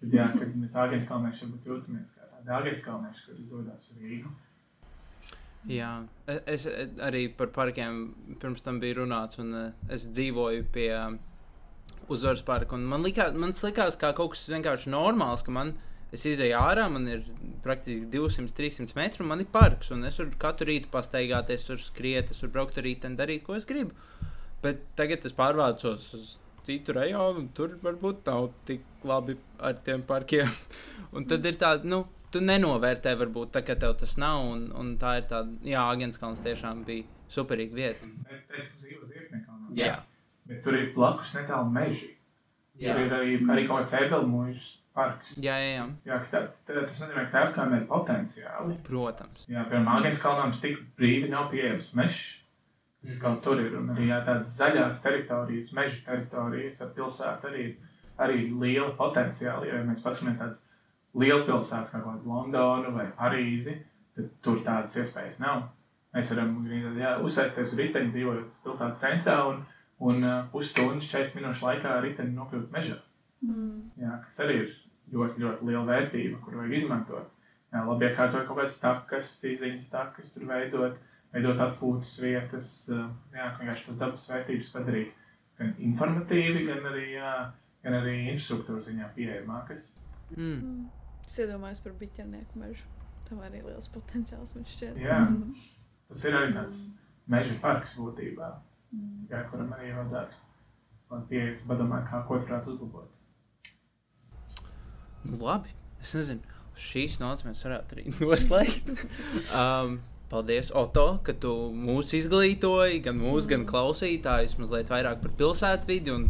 Tad, jā, kad mēs Āģenes kalnieši varbūt jūtamies kā tādi Āģenes kalnieši, kuri dodas uz Rīgu. Jā, E- es e, arī par parkiem pirms tam biju runāts, un e, es dzīvoju pie um, uzvaras parka. Man, likā, man likās kā kaut kas vienkārši normāls, ka man es izēju ārā, man ir praktiski 200-300 metri, un man ir parks. un Es varu katru rītu pastaigāties, tur skriet, es varu braukt ar rītdienu, darīt, ko es gribu. Bet tagad es pārvācos uz citu rajonu, un tur varbūt nav tik labi ar tiem parkiem. un tad ir tāda, nu, tu nenovērtē, varbūt tā, ka tev tas nav. Un, un tā ir tāda, jā, Agenskalns tiešām bija superīga vieta. Bet es dzīvoju Ziepniekalnā. Jā, Bet tur ir blakus netālu meži. jā, Tur ir arī, arī kaut kāds ebelmužs parks. jā, jā, jā. Jā, tā, tā, tas nozīmē, ka tā apkārtnē ir potenciāli. protams. Jā, piemēram, Āģenes kalnām tik brīvi nav pieejams mežs. Tas kaut tur ir. Un arī jā, tādas zaļās teritorijas, meža teritorijas ar pilsētu arī, arī liela potenciāla. Jo, ja mēs paskatāmies tādas liela pilsētas kā Londona vai Parīzi, tad tur tādas iespējas nav. Mēs varam uzsēsties uz riteņa, dzīvojot pilsētas centrā un, un uh, pusstundas, 40 minūšu laikā ar riteni nokļūt mežā. Mm. Jā, kas arī ir ļoti, ļoti liela vērtība, kuru vajag izmantot. Labi, ja kārtot kaut kādas takas, izziņas takas, tur veidot, veidot atpūtas vietas, jā, vienkārši tas dabas vērtības padarīt gan informatīvi, gan arī, jā, gan arī infrastruktūra ziņā pieejamākas. Mm. Mm. Es iedomājos par biķernieku mežu. Tam arī liels potenciāls man šķiet. Jā. Mm. Tas ir arī tāds meža parks būtībā, Mm. jā, kuram arī vajadzētu, pieejas padomā, kā ko tur varētu uzlabot. Nu, labi, es nezinu, uz šīs nots mēs varētu arī noslēgt. um, paldies, Oto, ka tu mūs izglītoji, gan mūsu, gan klausītājus, mazliet vairāk par pilsētvidi un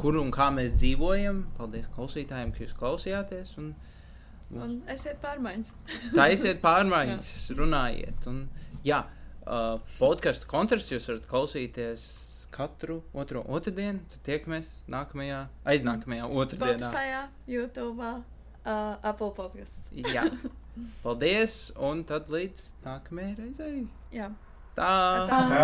kur un kā mēs dzīvojam. Paldies klausītājiem, ka jūs klausījāties. Un, Un esiet pārmaiņas. Taisiet pārmaiņas, runājiet. Un, jā, uh, podkāstu kontrasts jūs varat klausīties katru otro otrdienu. Tad tiekamies nākamajā, aiznākamajā otrdienā. Spotify, YouTube, uh, Apple podcasts. Jā, paldies. Un tad līdz nākamajai reizei. Jā. Tā. Tā. Tā.